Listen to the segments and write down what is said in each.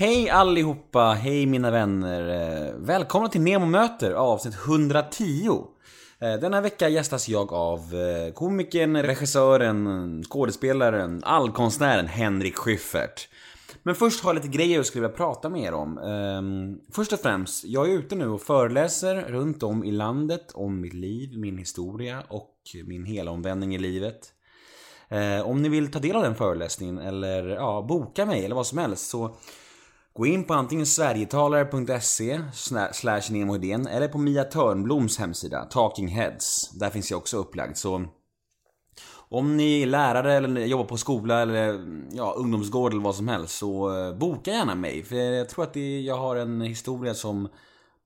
Hej allihopa, hej mina vänner. Eh, välkomna till Nemo möter avsnitt 110. Eh, denna vecka gästas jag av eh, komikern, regissören, skådespelaren, allkonstnären Henrik Schyffert. Men först har jag lite grejer jag skulle vilja prata med er om. Ehm, först och främst, jag är ute nu och föreläser runt om i landet om mitt liv, min historia och min helomvändning i livet. Om ni vill ta del av den föreläsningen eller ja, boka mig eller vad som helst så gå in på antingen sverigetalare.se slash nemohedén eller på Mia Törnbloms hemsida, Talking Heads. Där finns jag också upplagd. Så om ni är lärare eller jobbar på skola eller ja, ungdomsgård eller vad som helst så eh, boka gärna mig. För jag tror att det, jag har en historia som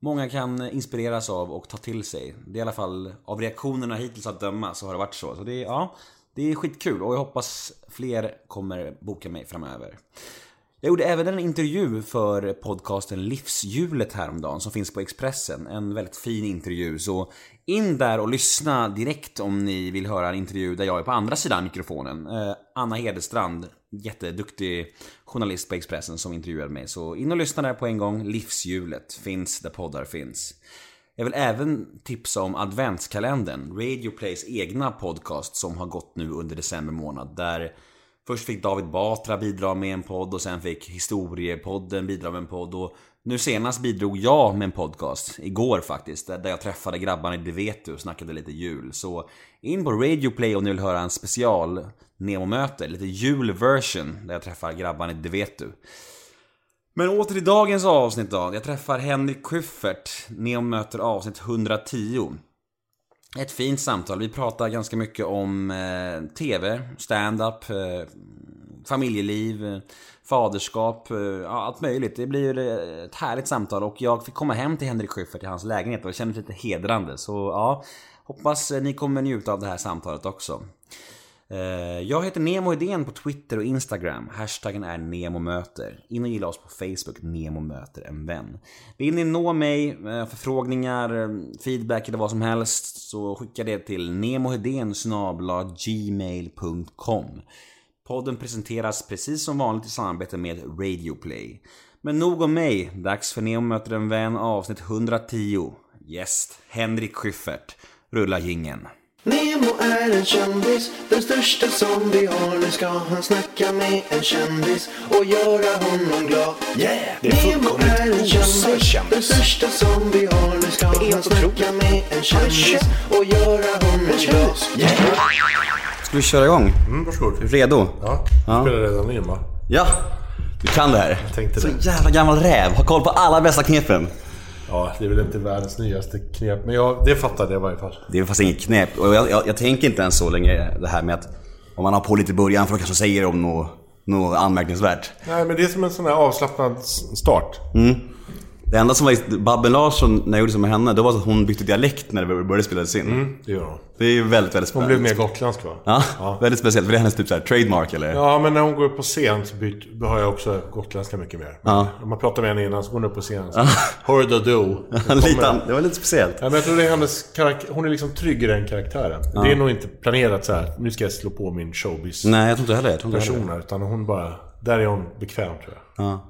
många kan inspireras av och ta till sig. Det är i alla fall av reaktionerna hittills att döma så har det varit så. Så det, ja, det är skitkul och jag hoppas fler kommer boka mig framöver. Jag gjorde även en intervju för podcasten Livshjulet häromdagen som finns på Expressen. En väldigt fin intervju, så in där och lyssna direkt om ni vill höra en intervju där jag är på andra sidan mikrofonen. Eh, Anna Hedestrand, jätteduktig journalist på Expressen som intervjuade mig. Så in och lyssna där på en gång. Livshjulet finns där poddar finns. Jag vill även tipsa om adventskalendern, Radio Plays egna podcast som har gått nu under december månad. Där först fick David Batra bidra med en podd och sen fick Historiepodden bidra med en podd. Och nu senast bidrog jag med en podcast, igår faktiskt, där jag träffade grabbarna i Devetu vet du och snackade lite jul. Så in på Radio Play om ni vill höra en special Nemo-möte, lite julversion, där jag träffar grabbarna i Devetu. vet du. Men åter till dagens avsnitt då. Jag träffar Henrik Schyffert. Nemo möter avsnitt 110. Ett fint samtal. Vi pratar ganska mycket om eh, TV, stand-up, eh, familjeliv, eh, faderskap, eh, ja, allt möjligt. Det blir eh, ett härligt samtal och jag fick komma hem till Henrik Schyffert i hans lägenhet och det kändes lite hedrande. Så ja, hoppas eh, ni kommer njuta av det här samtalet också. Eh, jag heter Nemo Idén på Twitter och Instagram. Hashtaggen är NEMOMÖTER. In och gilla oss på Facebook, Nemo möter en vän. Vill ni nå mig, eh, förfrågningar, eh, feedback eller vad som helst så skicka det till nemohedén gmail.com. Podden presenteras precis som vanligt i samarbete med Radioplay. Men nog om mig, dags för Nemo möter en vän avsnitt 110. Gäst Henrik Schyffert. Rulla jingeln. Nemo är en kändis, den största som vi har. Nu ska han snacka med en kändis och göra honom glad. Yeah! Det är Nemo är en kändis, den största som vi har. Nu ska han snacka med en kändis och göra honom glad. Yeah! Ska vi köra igång? Mm, varsågod. Redo? Ja, Ja. du spelar redan in va? Ja! Du kan det här. tänkte Så det. jävla gammal räv. Har koll på alla bästa knepen. Ja, det är väl inte världens nyaste knep, men jag, det fattade jag i varje fall. Det är fast inget knep. Och jag, jag, jag tänker inte ens så länge det här med att om man har på lite i början för att kanske säger om något, något anmärkningsvärt. Nej, men det är som en sån här avslappnad start. Det enda som var Babben Larsson, när jag gjorde så med henne, det var att hon bytte dialekt när det började spelas in. Det gör hon. Det är ju väldigt, väldigt Hon spännande. blev mer gotländsk va? Ja, väldigt speciellt. För det är hennes typ så här trademark eller? Ja, men när hon går upp på scen så byt, har jag också gotländska mycket mer. Ja. Om man pratar med henne innan så går hon upp på scen. Så, Hör du do. lite, det var lite speciellt. Ja, men jag tror det är hennes karak- Hon är liksom trygg i den karaktären. Det är nog inte planerat så här. nu ska jag slå på min showbiz-person Nej, jag tror inte heller jag tror inte heller. Utan hon bara, där är hon bekväm tror jag. Ja.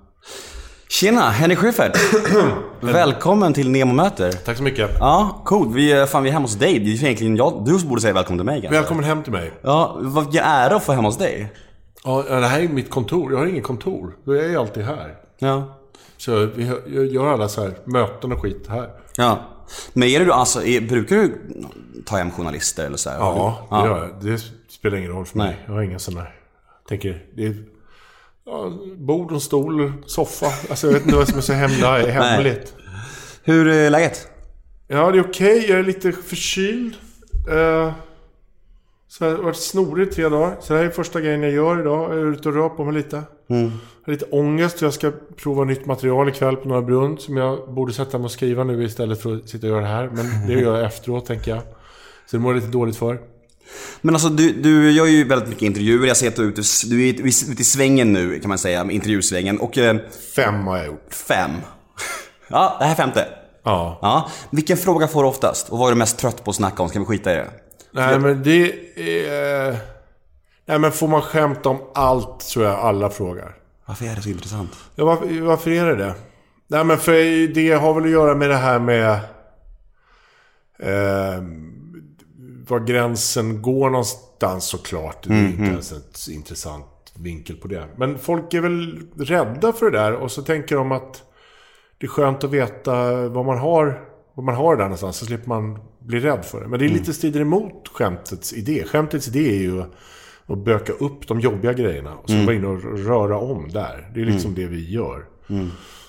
Tjena, Henrik Schyffert. Välkommen till Nemo möter. Tack så mycket. Ja, coolt. Vi, är- fan, vi är hemma hos dig. Det är egentligen jag, du som borde säga välkommen till mig kanske. Välkommen hem till mig. Ja, vad vilken ära att få hemma hos dig. Ja, det här är mitt kontor. Jag har inget kontor. Då är jag ju alltid här. Ja. Så vi gör alla så här möten och skit här. Ja. Men är du alltså, är, brukar du ta hem journalister eller så här? Ja, det gör jag. Det spelar ingen roll för mig. Nej. Jag har sån där... Tänker, det är... Ja, bord och stol, soffa. Alltså jag vet inte vad som är så hemla, hemligt. Hur är läget? Ja, det är okej. Jag är lite förkyld. Eh, så jag har varit snorig i tre dagar. Så det här är första grejen jag gör idag. Jag är ute och rör på mig lite. Jag har lite ångest. Jag ska prova nytt material ikväll på Norra Brunn. Som jag borde sätta mig och skriva nu istället för att sitta och göra det här. Men det gör jag efteråt, tänker jag. Så det mår jag lite dåligt för. Men alltså du, du gör ju väldigt mycket intervjuer. Jag ser att du är ute, du är ute i svängen nu kan man säga, intervjusvängen. Och eh, Fem har jag gjort. fem. Ja, det här är femte. Ja. Ja. Vilken fråga får du oftast? Och vad är du mest trött på att snacka om? Ska vi skita i det? Nej, men det är... Nej, men får man skämta om allt tror jag alla frågar. Varför är det så intressant? Ja, varför, varför är det det? Nej, men för det har väl att göra med det här med... Eh, var gränsen går någonstans såklart. Det är inte ens ett intressant vinkel på det. Men folk är väl rädda för det där och så tänker de att det är skönt att veta vad man har, vad man har där någonstans. Så slipper man bli rädd för det. Men det är lite strider emot skämtets idé. Skämtets idé är ju att böka upp de jobbiga grejerna. Och så vara inne och röra om där. Det är liksom det vi gör.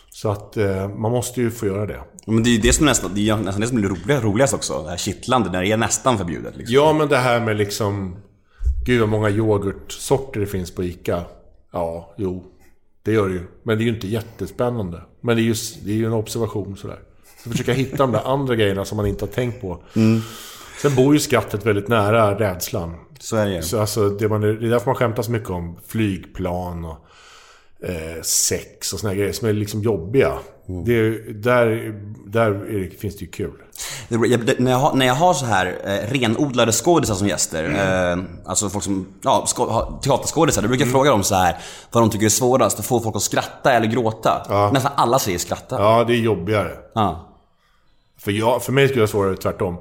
Så att eh, man måste ju få göra det. Men det är ju det som nästan, det är nästan det som blir roligast, roligast också. Det här kittlande, när det är nästan förbjudet. Liksom. Ja, men det här med liksom... Gud vad många yoghurtsorter det finns på ICA. Ja, jo. Det gör det ju. Men det är ju inte jättespännande. Men det är ju, det är ju en observation sådär. Så försöka hitta de där andra grejerna som man inte har tänkt på. Sen bor ju skrattet väldigt nära rädslan. Så är det ju. Så alltså, det, man, det är därför man skämtar så mycket om flygplan och eh, sex och såna grejer som är liksom jobbiga. Det är, där där är det, finns det ju kul. Det- det- När jag, har, när jag har så här eh, renodlade skådisar som gäster, eh, alltså folk som, ja, teaterskådisar, då brukar jag fråga dem så här vad de tycker är svårast, att få folk att skratta eller gråta. Nästan alla säger skratta. Ja, det är jobbigare. Ja. För, jag, för mig skulle det vara svårare tvärtom.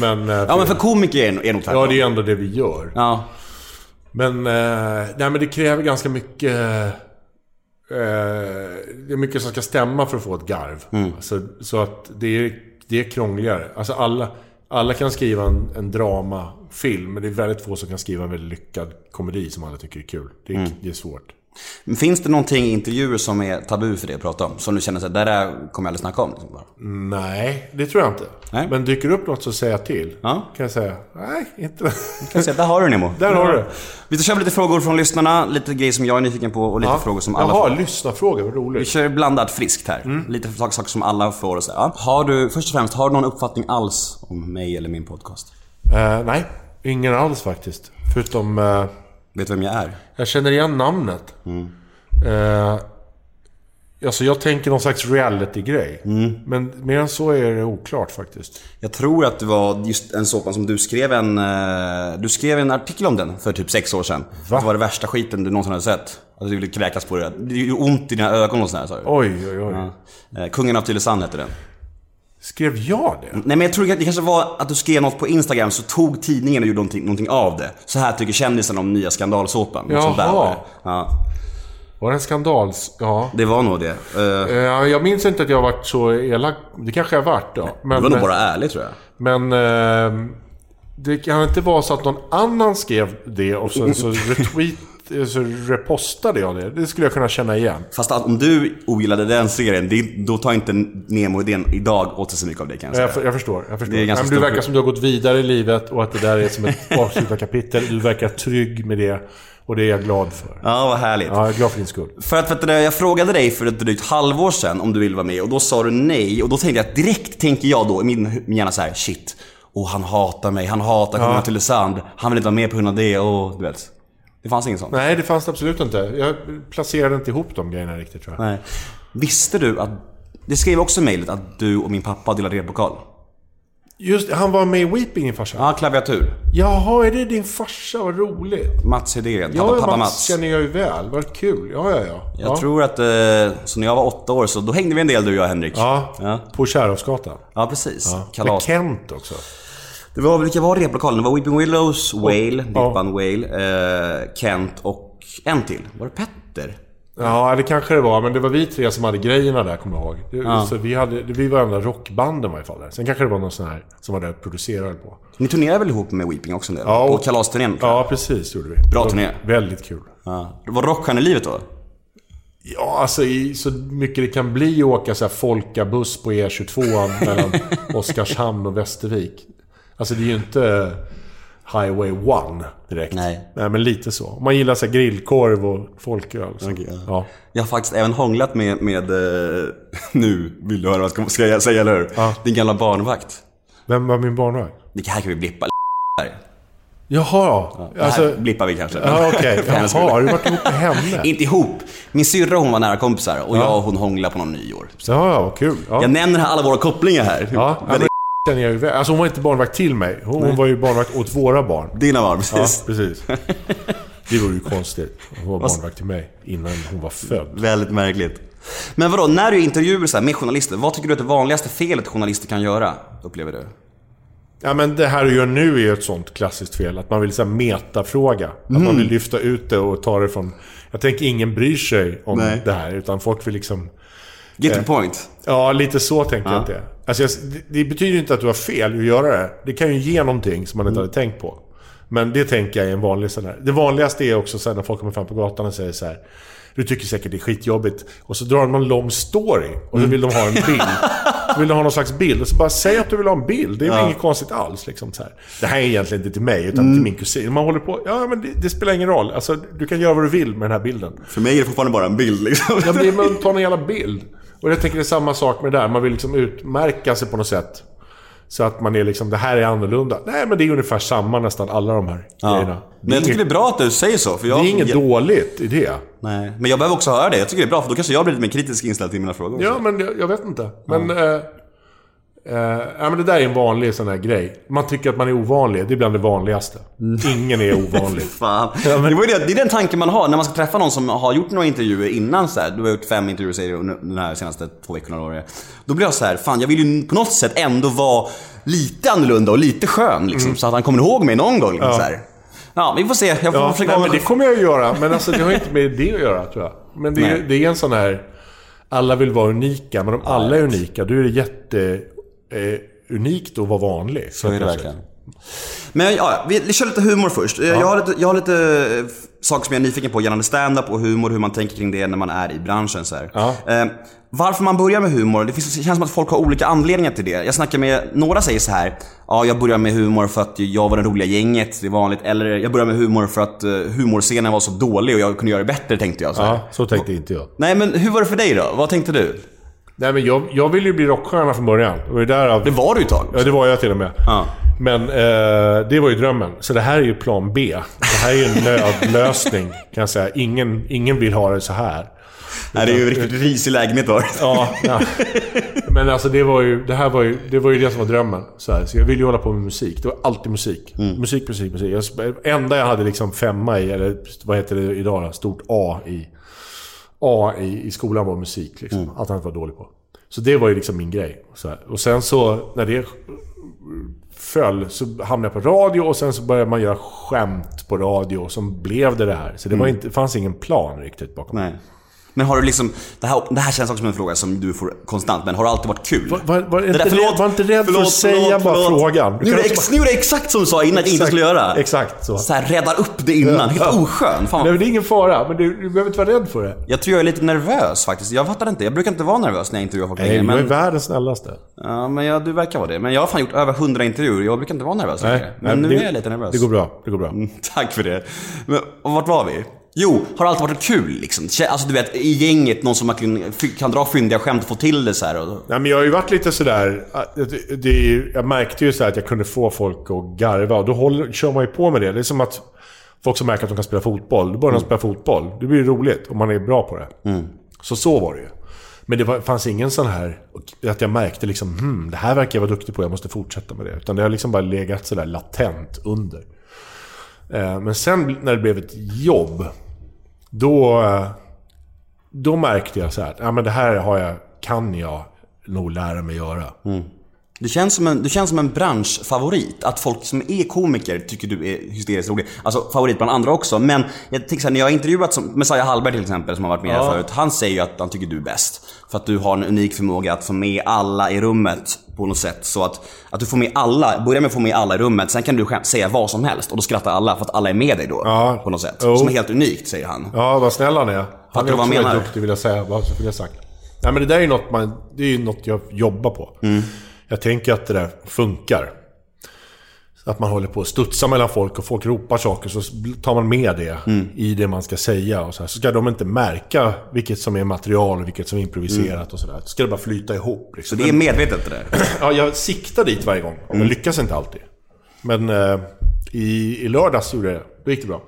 Men, eh, Ja men för komiker är, är nog tvärtom. Ja, det är ändå det vi gör. Ja. Men, eh, nej, men det kräver ganska mycket... Eh, det är mycket som ska stämma för att få ett garv. Så, så att det är, det är krångligare. Alltså alla, alla kan skriva en, en dramafilm, men det är väldigt få som kan skriva en väldigt lyckad komedi som alla tycker är kul. Det är, det är svårt. Finns det någonting i intervjuer som är tabu för dig att prata om? Som du känner så här, det där kommer jag aldrig snacka om? Liksom bara. Nej, det tror jag inte. Nej. Men dyker upp något så säger jag till. Ja. Kan jag säga, nej, inte... Kan jag säga, där har du Nemo. Där har du. Vi kör lite frågor från lyssnarna, lite grejer som jag är nyfiken på och lite frågor som alla Jaha, får. lyssna-frågor, vad Vi roligt. kör blandat friskt här. Mm. Lite saker, som alla får och så. här, Ja. Har du, först och främst, har du någon uppfattning alls om mig eller min podcast? Eh, nej, ingen alls faktiskt. Förutom... Eh, Vet du vem jag är? Jag känner igen namnet. Eh, alltså jag tänker någon slags reality-grej. Men mer än så är det oklart faktiskt. Jag tror att det var just en såpa som du skrev en... eh, Du skrev en artikel om den för typ sex år sedan. Va? Det var det värsta skiten du någonsin hade sett. Att du ville kräkas på det. Det gjorde ont i dina ögon och sådär sa du. Oj, oj, oj. Eh, Kungen av Tylösand hette den. Skrev jag det? Nej men jag tror att det kanske var att du skrev något på Instagram så tog tidningen och gjorde någonting, någonting av det. Så här tycker kändisen om nya skandalsåpan. Sånt där Jaha. var det. Ja, Var det en skandals... Ja. det var nog det. Eh, Eh, jag minns inte att jag varit så elak. Det kanske jag har varit då. Men, Du var nog bara ärlig tror jag. men eh, det kan inte vara så att någon annan skrev det och sen så retweet... Så repostade jag det. Det skulle jag kunna känna igen. Fast att om du ogillade den serien, det, då tar inte Nemo-idén idag åt sig så mycket av det kan jag. Jag, förstår. Jag förstår. Det är ganska Men du verkar som du har gått vidare i livet och att det där är som ett avslutat kapitel. Du verkar trygg med det. Och det är jag glad för. Ja, vad härligt. Ja, jag är glad för din skull. För att, för att jag frågade dig för ett drygt halvår sedan om du ville vara med och då sa du nej. Och då tänkte jag direkt tänker jag då i min, min hjärna så här: shit. Och han hatar mig, han hatar Kungen av Tylösand. Han vill inte vara med på grund av det och du vet. Det fanns inget sånt. Nej, det fanns det absolut inte. Jag placerade inte ihop de grejerna riktigt tror jag. Nej. Visste du att... Det skrev också i mejlet att du och min pappa delade replokal. Just han var med i Weeping din farsa. Ja, klaviatur. Jaha, är det din farsa? Vad roligt. Mats Hedén. Ja, Pappa, pappa Mats Mats. känner jag ju väl. Vad kul. Ja, ja, ja. Jag ja. tror att, eh, så när jag var åtta år så då hängde vi en del du och jag Henrik. Ja, Ja, på Kärrhovsgatan. ja precis. Med Kalas. Kent också. Det var, vilka var replokalen? Det var Weeping Willows, Whale, ja. band Whale, eh, Kent och en till. Var det Petter? Ja, det kanske det var. Men det var vi tre som hade grejerna där, kommer jag ihåg. Det, så vi, hade, vi var enda rockbanden i varje fall där. Sen kanske det var någon sån här som var där och producerade på. Ni turnerade väl ihop med Weeping också del? Ja, På och- kalasturnén tror jag. Ja, precis gjorde vi. Bra turné. Väldigt kul. Ja. Det var rockstjärnelivet då? Ja, alltså i, så mycket det kan bli att åka så här folkabuss på E22 mellan Oskarshamn och Västervik. Alltså det är ju inte Highway 1 direkt. Nej. Nej, men lite så. Man gillar så grillkorv och folköl. Så. Okej, ja. ja. Jag har faktiskt även hånglat med, med eh, nu vill du höra vad jag ska jag säga eller hur? Ja. Din gamla barnvakt. Vem var min barnvakt? Det här kan vi blippa. Jaha, Det här alltså... blippar vi kanske. Ja, okej. Hennes Jaha, har du varit ihop med henne? Inte ihop. Min syrra hon var nära kompisar och jag och hon hånglade på någon nyår. Ja, ja, kul. Ja, Jag nämner alla våra kopplingar här. ja men känner jag ju. Alltså hon var inte barnvakt till mig. Hon, hon var ju barnvakt åt våra barn. Dina barn, Ja, precis. precis. Det vore ju konstigt. Hon var barnvakt till mig innan hon var född. Väldigt märkligt. Men vadå, när du intervjuar så här med journalister, vad tycker du är det vanligaste felet journalister kan göra? Upplever du? Ja men det här du gör nu är ju ett sånt klassiskt fel. Att man vill så här, metafråga. Att man Mm. vill lyfta ut det och ta det från... Jag tänker ingen bryr sig om Nej. det här. Utan folk vill liksom... Get the point. Ja, lite så tänker jag inte. Alltså, jag, det, det betyder inte att du har fel att göra det. Det kan ju ge någonting som man Mm. inte hade tänkt på. Men det tänker jag är en vanlig sån här. Det vanligaste är också så här, när folk kommer fram på gatan och säger så här. Du tycker säkert det är skitjobbigt. Och så drar de någon lång story. Och så vill de ha en bild. Så vill de ha någon slags bild. Och så bara säg att du vill ha en bild. Det är väl inget konstigt alls. Liksom, så här. Det här är egentligen inte till mig, utan till min kusin. Man håller på. Ja, men det, det spelar ingen roll. Alltså, du kan göra vad du vill med den här bilden. För mig är det fortfarande bara en bild liksom. Ja, men tar en jävla bild. Och jag tänker det är samma sak med det där. Man vill liksom utmärka sig på något sätt. Så att man är liksom, det här är annorlunda. Nej, men det är ungefär samma nästan alla de här grejerna. Men jag tycker det är bra att du säger så. För jag, Det är inget jag, dåligt i det. Nej, men jag behöver också höra det. Jag tycker det är bra, för då kanske jag blir lite mer kritisk inställd till mina frågor. Ja, men jag, jag vet inte. Men, eh, eh, ja, men det där är en vanlig sån här grej. Man tycker att man är ovanlig. Det är bland det vanligaste. Ingen är ovanlig. Fan. det, var ju det, det är den tanken man har när man ska träffa någon som har gjort några intervjuer innan så här. Du har gjort fem intervjuer säger du de här senaste två veckorna. Det är. Då blir jag så här, fan jag vill ju på något sätt ändå vara lite annorlunda och lite skön liksom. Så att han kommer ihåg mig någon gång. Liksom, Ja. så här. ja, vi får se. Jag får Ja, försöka nej, men det kommer jag att göra. Men alltså, det har inte med det att göra, tror jag. Men det, är- det är en sån här... Alla vill vara unika, men om alla är unika, då är det jätte... Eh, unikt att vara vanlig. Så är det verkligen. Men ja, vi, kör lite humor först. Eh, Jag har lite, jag har lite eh, saker som jag är nyfiken på gällande stand-up och humor, hur man tänker kring det när man är i branschen. Så. Ja. Eh, varför man börjar med humor, det, finns, det känns som att folk har olika anledningar till det. Jag snackar med, några säger så här, ja jag börjar med humor för att jag var det roliga gänget, det är vanligt. Eller jag börjar med humor för att humorscenen var så dålig och jag kunde göra det bättre tänkte jag. Så. Ja, så tänkte inte jag. Nej men hur var det för dig då? Vad tänkte du? Nej, men jag, jag ville ju bli rockstjärna från början. Det var ju därav... Det var du ett tag. Ja, det var jag till och med. Ja. Men eh, det var ju drömmen. Så det här är ju plan B. Det här är ju en nödlösning, kan jag säga. Ingen, ingen vill ha det så här. Nej, det är ju riktigt risig lägenhet var. Ja, ja. Men alltså det var ju det här var ju det, var ju det som var drömmen. Så, här. så jag ville ju hålla på med musik. Det var alltid musik. Musik, musik, musik. Jag, enda jag hade liksom femma i, eller vad heter det idag då? Stort A i. A i, i skolan var musik. Liksom. Allt annat var dålig på. Så det var ju liksom min grej. Och sen så, när det föll, så hamnade jag på radio och sen så började man göra skämt på radio. Och så blev det det här. Så det var inte, fanns ingen plan riktigt bakom. Nej. Men har du liksom, det här, det här känns också som en fråga som du får konstant, men har det alltid varit kul? Var, var, var, inte, där- förlåt, var inte rädd för förlåt, att säga förlåt, bara förlåt. frågan. Du Nu är, ex, nu är det exakt som du sa innan att jag inte skulle göra. Exakt så. Så här, räddar upp det innan. Helt Ja. oskön. Fan. Nej men det är ingen fara, men du, du behöver inte vara rädd för det. Jag tror jag är lite nervös faktiskt. Jag fattar inte. Jag brukar inte vara nervös när jag intervjuar folk Nej, längre. jag är Men, världens snällaste. ja, men jag, du verkar vara det. Men jag har fan gjort över 100 intervjuer. Jag brukar inte vara nervös längre. Men nu det, är jag lite nervös. Det går bra, det går bra. Mm, Tack för det. Men, och vart var vi? Jo, har det alltid varit kul liksom? Alltså du vet, i gänget, någon som kan, kan dra fyndiga skämt och få till det så här. Nej, men jag har ju varit lite sådär... att Det, det, jag märkte ju så att jag kunde få folk att garva. Och då håller, kör man ju på med det. Det är som att folk som märker att de kan spela fotboll. Då börjar de spela fotboll. Det blir ju roligt om man är bra på det. Så så var det ju. Men det var, fanns ingen sån här... Att jag märkte liksom, hmm, det här verkar jag vara duktig på, jag måste fortsätta med det. Utan det har liksom bara legat sådär latent under. Eh, Men sen när det blev ett jobb, då, eh, då märkte jag så här, att ja, men det här har jag, kan jag nog lära mig göra. Mm. Du känns, som en, du känns som en branschfavorit. Att folk som är komiker tycker du är hysteriskt rolig. Alltså favorit bland andra också. Men jag tänker så här, när jag har intervjuat som Messiah Hallberg till exempel, som har varit med här Ja. förut. Han säger ju att han tycker du är bäst. För att du har en unik förmåga att få med alla i rummet på något sätt. Så att, att du får med alla, börja med att få med alla i rummet. Sen kan du säga vad som helst och då skrattar alla för att alla är med dig då. Ja. På något sätt. Jo. Som är helt unikt, säger han. Ja, vad snäll han är. Han är också väldigt duktig vill jag säga. Vad vill jag sagt? Nej, men det där är ju något, man, det är ju något jag jobbar på. Jag tänker att det där funkar. Så att man håller på att studsa mellan folk och folk ropar saker så tar man med det i det man ska säga. Och så, här. så ska de inte märka vilket som är material och vilket som är improviserat och sådär. Så ska det bara flyta ihop. Så Liksom. det är medvetet det där. Ja, jag siktar dit varje gång. Men jag lyckas inte alltid. Men eh, i, i lördags gjorde jag det. Då gick det bra.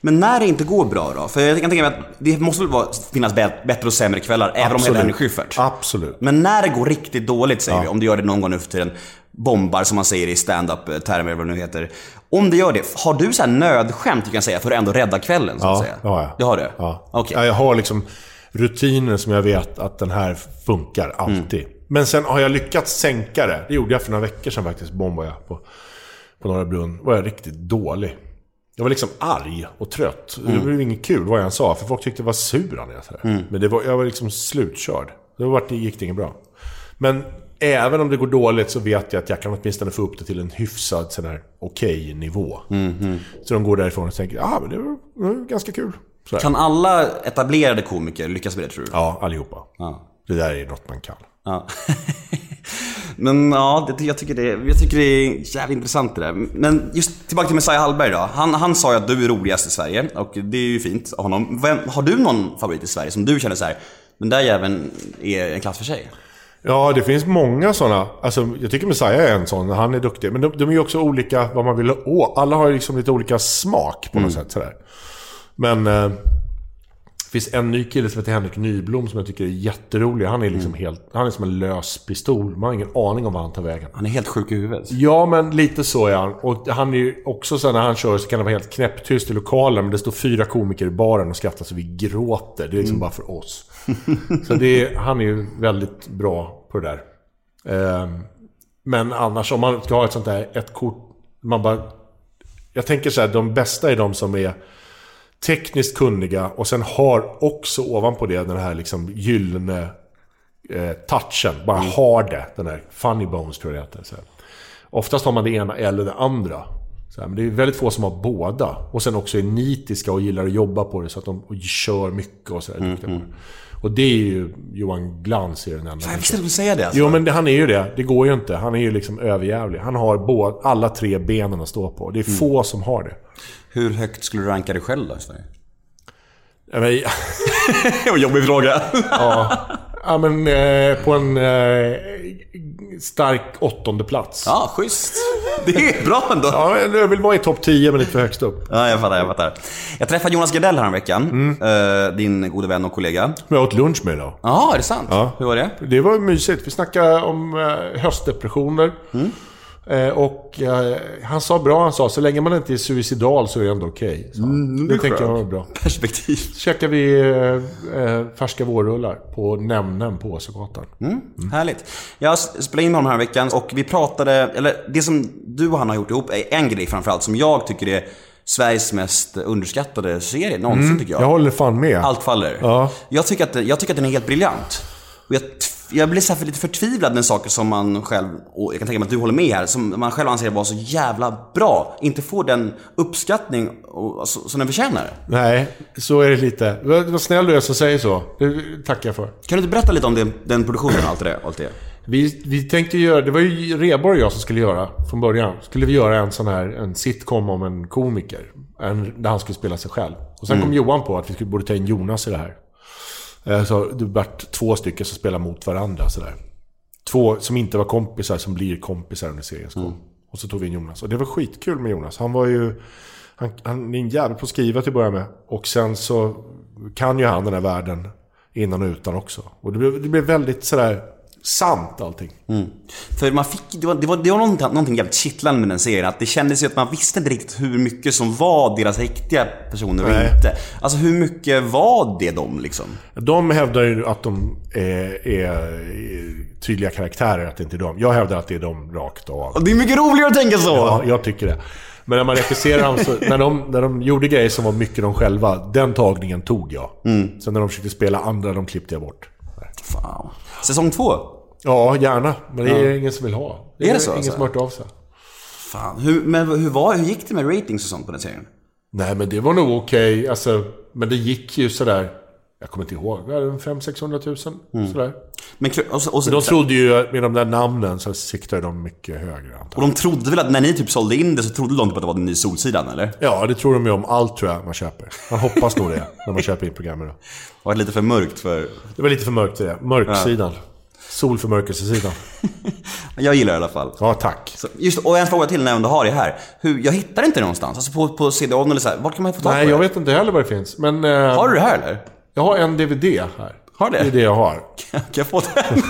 Men när det inte går bra då? För jag kan tänka mig att det måste väl vara, finnas bä- bättre och sämre kvällar, även om hela är Schyffert. Absolut. Men när det går riktigt dåligt, säger vi, om du gör det någon gång nu för tiden. bombar som man säger i stand-up-termer eller vad det nu heter. Om det gör det, har du så här nödskämt du kan säga för att ändå rädda kvällen så att Ja, säga? det har jag. Du har det? Ja. Okej. Ja, jag har liksom rutiner som jag vet att den här funkar alltid. Mm. Men sen har jag lyckats sänka det. Det gjorde jag för några veckor sedan faktiskt. Bombade jag på, på Norra Brunn. var jag riktigt dålig. Jag var liksom arg och trött. Mm. Det blev inget kul vad jag än sa. För folk tyckte jag var sur när jag sa det. Mm. Men det var, jag var liksom slutkörd. Då var det, gick det inget bra. Men även om det går dåligt så vet jag att jag kan åtminstone få upp det till en hyfsad sån här okej nivå. Mm-hmm. Så de går därifrån och tänker, ah, men det var, det var ganska kul. Så här. Kan alla etablerade komiker lyckas med det tror du? Ja, allihopa. Ja. Det där är något man kan. Ja. Men ja, det, jag, tycker det, jag tycker det är jävligt intressant det där. Men just tillbaka till Messiah Hallberg då. Han, han sa ju att du är roligast i Sverige och det är ju fint av honom. Vem, har du någon favorit i Sverige som du känner så här, den där jäveln är en klass för sig? Ja, det finns många sådana. Alltså, jag tycker Messiah är en sån. Han är duktig. Men de, de är ju också olika vad man vill Åh, alla har ju liksom lite olika smak på något sätt. Sådär. Men eh, finns en ny kille som heter Henrik Nyblom som jag tycker är jätterolig. Han är liksom helt... Han är som en lös pistol. Man har ingen aning om var han tar vägen. Han är helt sjuk i huvudet. Ja, men lite så är han. Och han är ju också så när han kör så kan det vara helt knäpptyst i lokalen. Men det står fyra komiker i baren och skrattar så vi gråter. Det är liksom bara för oss. så det är, han är ju väldigt bra på det där. Ehm, men annars om man ska ha ett sånt där, ett kort. Man bara... Jag tänker så här, de bästa är de som är tekniskt kunniga och sen har också ovanpå det den här liksom gyllene eh, touchen. Bara har det. Den här funny bones tror jag det heter. Så. Oftast har man det ena eller det andra. Så här, men det är väldigt få som har båda. Och sen också är nitiska och gillar att jobba på det. Så att de och kör mycket och sådär. på det. Och det är ju Johan Glans är den enda. Jag visste att du säga det alltså. Jo men det, han är ju det. Det går ju inte. Han är ju liksom överjävlig. Han har båda, alla tre benen att stå på. Det är få som har det. Hur högt skulle du ranka dig själv då i Sverige? Ja, men, jobbig fråga. ja, ja, men eh, på en eh, stark åttonde plats. Ja, schysst. Det är bra ändå. Ja, jag vill vara i topp 10 men lite för högst upp. Ja, jag fattar, jag fattar. Jag träffade Jonas Gardell häromveckan. Eh, din gode vän och kollega. Som jag åt lunch med idag. Ja, är det sant? Ja. Hur var det? Det var mysigt. Vi snackade om eh, höstdepressioner. Mm. Eh, och eh, han sa bra, han sa så länge man inte är suicidal så är det ändå okej. han. Mm, det det tänkte jag var bra. Perspektiv. Så käkade vi eh, färska vårrullar på Nämnen på Åsögatan. Mm, Härligt. Jag spelade in med honom här veckan och vi pratade, eller det som du och han har gjort ihop är en grej framförallt som jag tycker är Sveriges mest underskattade serie någonsin tycker jag. Jag håller fan med. Allt faller. Ja. Jag, tycker att, jag tycker att den är helt briljant. Och jag, jag blir så lite förtvivlad med saker som man själv, och jag kan tänka mig att du håller med här, som man själv anser vara så jävla bra, inte får den uppskattning och, så, som den förtjänar. Nej, så är det lite. Vad snäll du är som säger så. Det tackar jag för. Kan du inte berätta lite om det, den produktionen och allt det? Allt det? Vi, vi tänkte göra, det var ju Reborg och jag som skulle göra från början. Skulle vi göra en sån här, en sitcom om en komiker. En, där han skulle spela sig själv. Och sen kom Johan på att vi skulle, borde ta in Jonas i det här. Eh, Så det vart två stycken som spelar mot varandra sådär. Två som inte var kompisar som blir kompisar under seriens gång. Och så tog vi in Jonas. Och det var skitkul med Jonas. Han var ju... Han, han är en jävel på att skriva till att börja med. Och sen så kan ju han den här världen innan och utan också. Och det blev, det blev väldigt sådär sant allting. För man fick, det var, det var, det var någonting, någonting jävligt kittlande med den serien. Att det kändes ju att man visste inte riktigt hur mycket som var deras riktiga personer och Nej. inte. Alltså hur mycket var det de liksom? De hävdar ju att de är, är tydliga karaktärer, att det inte är de. Jag hävdar att det är de rakt av. Och det är mycket roligare att tänka så! Ja, jag tycker det. Men när man regisserar dem, så, när, de, när de gjorde grejer som var mycket de själva, den tagningen tog jag. Sen när de försökte spela andra, de klippte jag bort. Fan. Säsong två? Ja, gärna. Men det är ingen som vill ha. Är det så, Ingen alltså? som har hört av sig. Fan. Hur, men hur, var, hur gick det med ratings och sånt på den serien? Nej, men det var nog okej. Alltså, men det gick ju sådär... Jag kommer inte ihåg. 500-600 000. Sådär. Men, och, så, och, så, De trodde ju, med de där namnen, så siktade de mycket högre antar och de trodde väl att när ni typ sålde in det så trodde de typ att det var den nya Solsidan eller? Ja, det tror de ju om allt tror jag man köper. Man hoppas nog det när man köper in programmen. Då. Var det lite för mörkt för... Det var lite för mörkt det. Mörksidan. Solförmörkelsesidan. Jag gillar det i alla fall. Ja, tack. Så, just och en fråga till när jag ändå har det här. Hur, jag hittar inte det någonstans. Alltså på, på CD-ON eller så här. Vart kan man få tag på Nej, det? jag vet inte heller vad det finns. Men eh, Har du det här eller? jag har en DVD här. Har du Det är det? det jag har. Kan jag få den?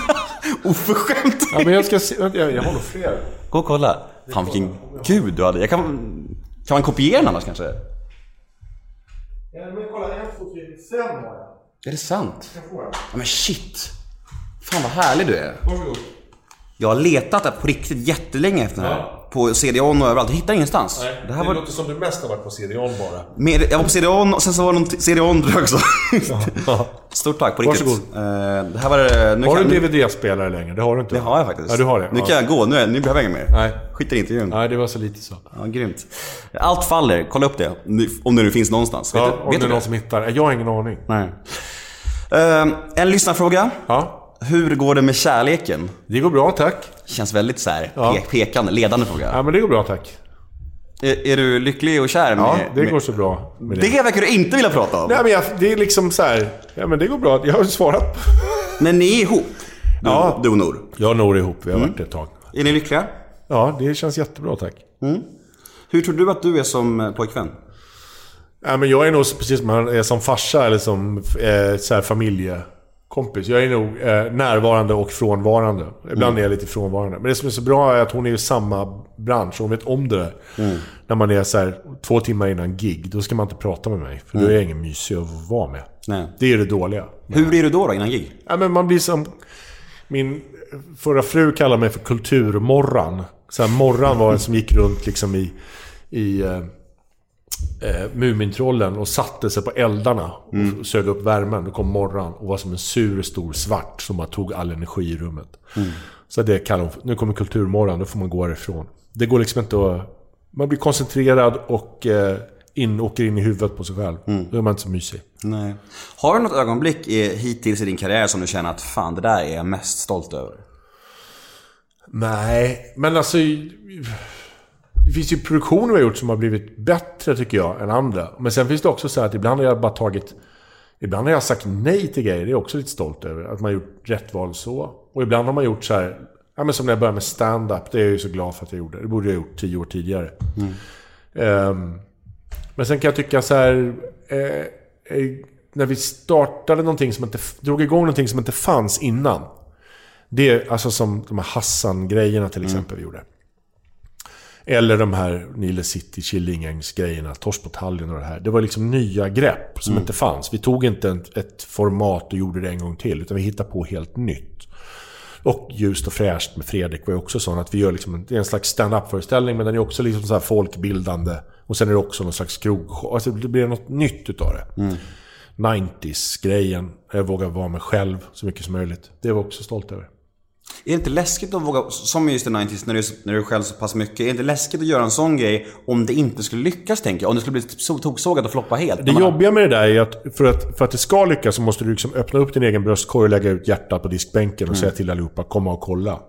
Oförskämt! Ja, men jag ska se, vänta, jag, jag har nog fler. Gå och kolla. Fan vilken gud du hade. Jag kan, kan man kopiera den annars kanske? Ja, men kolla, en, två, tre, fem har jag. Är det sant? Jag får den. Ja, men shit. Fan vad härlig du är. Varsågod. Jag har letat där på riktigt jättelänge efter den här. På CD-ON och överallt. Jag hittar ingenstans. Nej, det det, här var... låter som du mest har varit på CD-ON bara. Med, jag var på CD-ON och sen så var det någon CD-ON också. Stort tack på riktigt. Varsågod. Eh, det här var det... Nu Har kan, du nu, DVD-spelare längre? Det har du inte? det har jag faktiskt. Ja, du har det. Nu ja. kan jag gå. Nu, är, nu behöver jag inget mer. Nej. Skit i intervjun. Nej, det var så lite så. Ja, grymt. Allt faller. Kolla upp det. Om det nu finns någonstans. Vet Ja, du, om vet det är någon som hittar. Jag har ingen aning. Nej. Eh, en lyssnarfråga. Ja, Hur går det med kärleken? det går bra tack. Känns väldigt så här Ja. pe- pekande, ledande fråga. Ja, men det går bra tack. Är, är du lycklig och kär med... Ja, det med, går så bra. Det. Det verkar du inte vilja prata om. Nej, men jag, det är liksom så här. Ja, men det går bra. Jag har svarat. Men ni är ihop? Du, Ja. du och Nor. Jag och Nour är ihop. Vi har varit det ett tag. Är ni lyckliga? Ja, det känns jättebra tack. Hur tror du att du är som eh, pojkvän? Ja, men jag är nog precis som, är som farsa eller som eh, så här familjekompis. Jag är nog eh, närvarande och frånvarande. Ibland är jag lite frånvarande. Men det som är så bra är att hon är i samma bransch. Hon vet om det där. När man är så här två timmar innan gig, då ska man inte prata med mig. För då är jag ingen mysig att vara med. Nej. Det är det dåliga. Hur är du då, då innan gig? Ja, men man blir som... Min förra fru kallade mig för kulturmorran. Så här, morran var en som gick runt liksom i, i eh, Mumintrollen och satte sig på eldarna och sög upp värmen. Då kom morran och var som en sur stor svart som bara tog all energi i rummet. Så det kallar hon Nu kommer kulturmorran, då får man gå härifrån. Det går liksom inte att... Man blir koncentrerad och eh, in, åker in i huvudet på sig själv. Då är man inte så mysig. Nej. Har du något ögonblick i, hittills i din karriär som du känner att fan, det där är jag mest stolt över? Nej, men alltså... Det finns ju produktioner vi har gjort som har blivit bättre tycker jag än andra. Men sen finns det också så här att ibland har jag bara tagit... Ibland har jag sagt nej till grejer. Det är jag också lite stolt över. Att man har gjort rätt val så. Och ibland har man gjort så här... Ja, men som när jag började med stand-up. Det är jag ju så glad för att jag gjorde. Det borde jag ha gjort tio år tidigare. Ehm, men sen kan jag tycka så här... Eh, eh, när vi startade någonting som inte... Drog igång någonting som inte fanns innan. Det är alltså som de här Hassan-grejerna till exempel vi gjorde. Eller de här Nile City, Killinggängs-grejerna, Torsbotaljen och det här. Det var liksom nya grepp som inte fanns. Vi tog inte ett, ett format och gjorde det en gång till, utan vi hittade på helt nytt. Och Ljust och fräscht med Fredrik var ju också sån att vi gör liksom en, slags stand-up-föreställning, men den är också liksom så folkbildande. Och sen är det också någon slags krogshow. Alltså det blir något nytt utav det. 90s-grejen. Jag vågar vara mig själv så mycket som möjligt. Det var jag också stolt över. Är det inte läskigt att våga, som just i 90s när du, när du själv så pass mycket, är det inte läskigt att göra en sån grej om det inte skulle lyckas tänker jag? Om det skulle bli so- toksågat och floppa helt? Det Man- jobbiga med det där är att för, att för att det ska lyckas så måste du liksom öppna upp din egen bröstkorg och lägga ut hjärtat på diskbänken och säga till allihopa komma och kolla.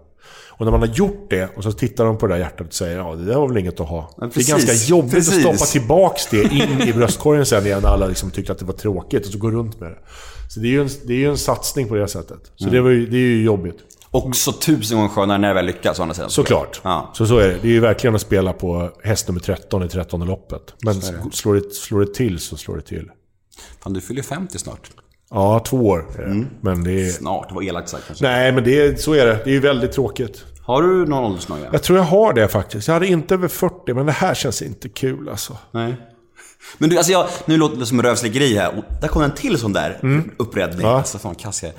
Och när man har gjort det och så tittar de på det där hjärtat och säger ja det där var väl inget att ha. Ja, det precis. är ganska jobbigt Precis. att stoppa tillbaks det in i bröstkorgen sen igen när alla liksom tyckte att det var tråkigt och så gå runt med det. Så det är ju en, det är en satsning på det sättet. Så det, var ju, det är ju jobbigt. Också tusen gånger skönare när det väl lyckas å andra sidan. Såklart. Ja. Så så är det. Det är ju verkligen att spela på häst nummer 13 i 13 loppet. Men slår det, slår det till så slår det till. Fan, du fyller 50 snart. Ja, två år är det. Mm. Men det är... Snart, det var elakt sagt kanske. Nej, men det är, så är det. Det är ju väldigt tråkigt. Har du någon åldersnoja? Jag tror jag har det faktiskt. Jag hade inte över 40, men det här känns inte kul alltså. Nej. Men du, alltså jag, nu låter det som rövslickeri här. Och där kom en till sån där. Mm. Ja. Alltså fan kass jag.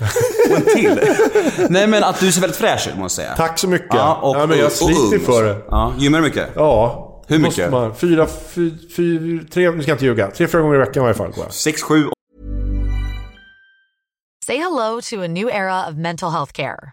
Och en till. Nej men att du ser väldigt fräsch ut måste jag säga. Tack så mycket. Ja, och, ja, men jag sliter för det. Ja, gymmar du mycket? Ja. Hur måste mycket? Man, fyra, fy, fy, tre, nu ska jag inte ljuga. Tre, fyra gånger i veckan i varje fall går jag. Sex, sju, Say hello to a new era of mental health care.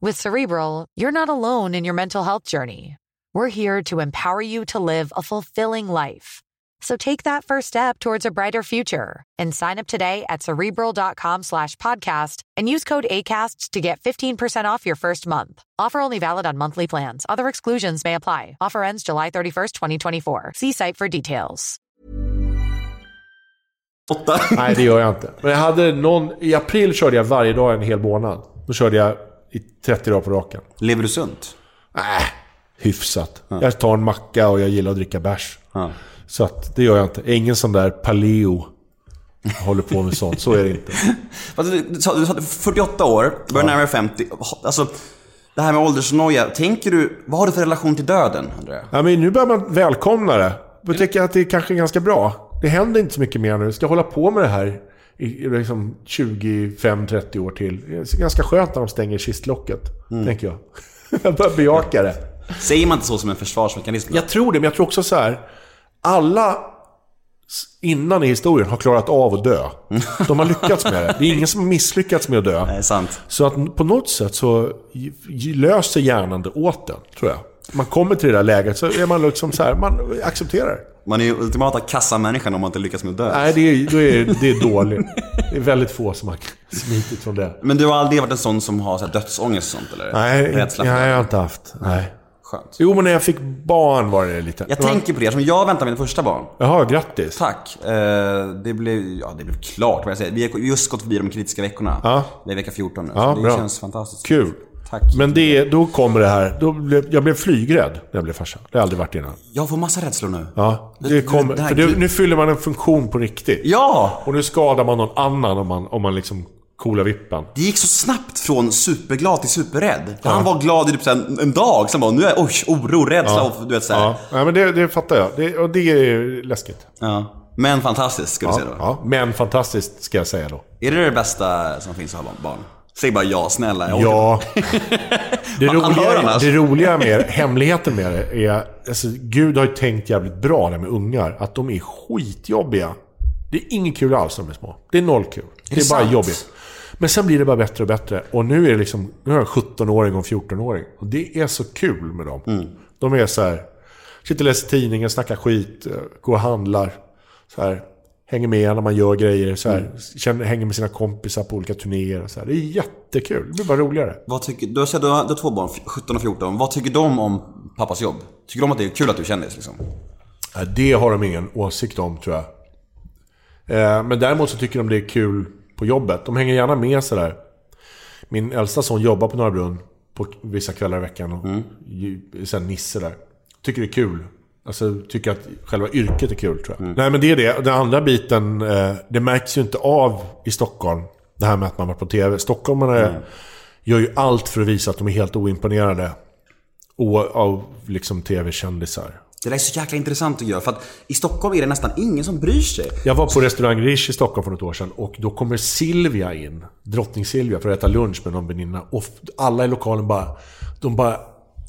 With Cerebral, you're not alone in your mental health journey. We're here to empower you to live a fulfilling life. So take that first step towards a brighter future and sign up today at cerebral.com slash podcast and use code ACAST to get 15% off your first month. Offer only valid on monthly plans. Other exclusions may apply. Offer ends July 31st, 2024. See site for details. Nej, det gör jag inte. Men jag hade någon... I april körde jag varje dag en hel månad. Då körde jag i 30 dagar på raken. Lever du sunt? Nej, hyfsat. Jag tar en macka och jag gillar att dricka bärs. Ja. Så att det gör jag inte. Jag är ingen sån där paleo. Håller på med sånt. Så är det inte. Du, sa, du sa 48 år, börjar närmare 50. Alltså, det här med åldersnoja. Tänker du, vad har du för relation till döden, jag? Ja, men nu börjar man välkomna det. Då tycker jag att det är kanske ganska bra. Det händer inte så mycket mer nu. Jag ska hålla på med det här i liksom 25-30 år till. Det är ganska skönt när de stänger kistlocket. Tänker jag. jag börjar bejaka det. Säger man inte så som en försvarsmekanism? Jag tror det, men jag tror också så här. Alla innan i historien har klarat av att dö. De har lyckats med det. Det är ingen som har misslyckats med att dö. Nej, sant. Så att på något sätt så löser hjärnan det åt den, tror jag. Man kommer till det där läget så är man liksom så här, man accepterar det. Man är ju ultimata kassamänniskan om man inte lyckas med att dö. Nej, det är, då är, det är dåligt. Det är väldigt få som har smitit från det. Men du har aldrig varit en sån som har så här, dödsångest och sånt eller? Nej, Rädsla nej, jag har inte haft. Nej. Skönt. Jo, men när jag fick barn var det lite. Jag tänker på det, som jag väntar mitt första barn. Jaha, grattis. Tack. Eh, det, blev, ja, det blev klart vad jag säger. Vi har just gått förbi de kritiska veckorna. Ja. Det är vecka 14 nu. Ja, så det bra. känns fantastiskt. Kul. Tack. Men det, då kommer det här. Då blev, jag blev flygrädd när jag blev farsa. Det har jag aldrig varit innan. Jag får massa rädslor nu. Ja, det kommer, för det, nu fyller man en funktion på riktigt. Ja! Och nu skadar man någon annan om man, om man liksom coolar vippen. Det gick så snabbt från superglad till superrädd. Han var glad i typ här en dag, sen bara nu är jag oj, oro, rädsla och du vet såhär. Ja, Ja. Men det, det fattar jag. Det, och det är läskigt. Men fantastiskt, ska Ja, säga då. ja, men fantastiskt ska jag säga då. Är det det bästa som finns att ha barn? Säg bara ja, snälla. Jag Ja. Det roliga, det roliga med hemligheten med det är... Alltså, Gud har ju tänkt jävligt bra där med ungar. Att de är skitjobbiga. Det är inget kul alls när de är små. Det är noll kul. Det är, det bara sant? jobbigt. Men sen blir det bara bättre och bättre. Och nu är det liksom... Nu har jag en 17-åring och en 14-åring. Och det är så kul med dem. Mm. De är så här... Sitter och läser tidningen, snackar skit, eh, går och handlar. Så här, hänger med när man gör grejer. Så här, Mm. känner, hänger med sina kompisar på olika turnéer. och Så här. Det är jättekul. Det blir bara roligare. Vad tycker, du, har, du, har, du har två barn, 17 och 14. Vad tycker de om pappas jobb? Tycker de att det är kul att du är kändis liksom? Det har de ingen åsikt om tror jag. Eh, Men däremot så tycker de det är kul på jobbet. De hänger gärna med sådär. Min äldsta son jobbar på Norra Brunn på vissa kvällar i veckan. Och ju- sen Nisse där. Tycker det är kul. Alltså tycker att själva yrket är kul tror jag. Nej men det är det. Den andra biten, eh, det märks ju inte av i Stockholm. Det här med att man varit på TV. Stockholmarna gör ju allt för att visa att de är helt oimponerade. Av liksom TV-kändisar. Det där är så jäkla intressant att göra, för att i Stockholm är det nästan ingen som bryr sig. Jag var på restaurang Rish i Stockholm för något år sedan och då kommer Silvia in, drottning Silvia, för att äta lunch med någon väninna. Och alla i lokalen bara, de bara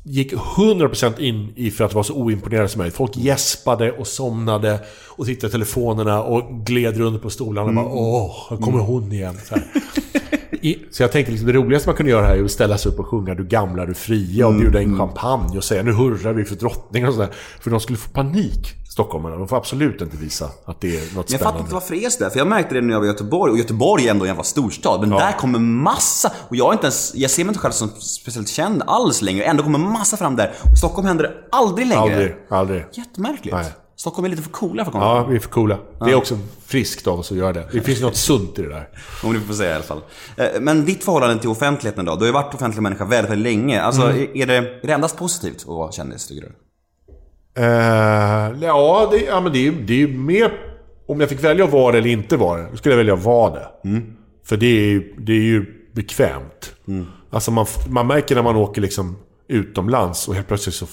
gick 100% in i för att vara så oimponerade som möjligt. Folk gäspade och somnade och tittade i telefonerna och gled runt på stolarna och bara åh, här kommer hon igen. I, så jag tänkte liksom, det roligaste man kunde göra här är att ställa sig upp och sjunga Du gamla, du fria och bjuda in champagne och säga nu hurrar vi för drottningen och sådär. För de skulle få panik, stockholmarna. De får absolut inte visa att det är något jag spännande. fattar inte varför det är sådär, för jag märkte det när jag var i Göteborg, och Göteborg är ändå en jävla storstad, men där kommer massa, och jag är inte ens, jag ser mig inte själv som speciellt känd alls längre, ändå kommer massa fram där. Och Stockholm händer det aldrig längre. Aldrig, aldrig. Jättemärkligt. Nej. Stockholm är lite för coola för att komma Ja, vi är för coola. Det är också friskt av oss att göra det. Det finns något sunt i det där. Om du får säga i alla fall. Eh, Men ditt förhållande till offentligheten då? Du har ju varit offentlig människa väldigt, väldigt länge. Alltså, Mm. är, det, är det endast positivt att vara kändis, tycker du? Eh, ja, det, ja, men det är det är ju mer... Om jag fick välja att vara det eller inte vara det, då skulle jag välja att vara det. För det är, det är ju bekvämt. Alltså man, man märker när man åker liksom utomlands och helt plötsligt så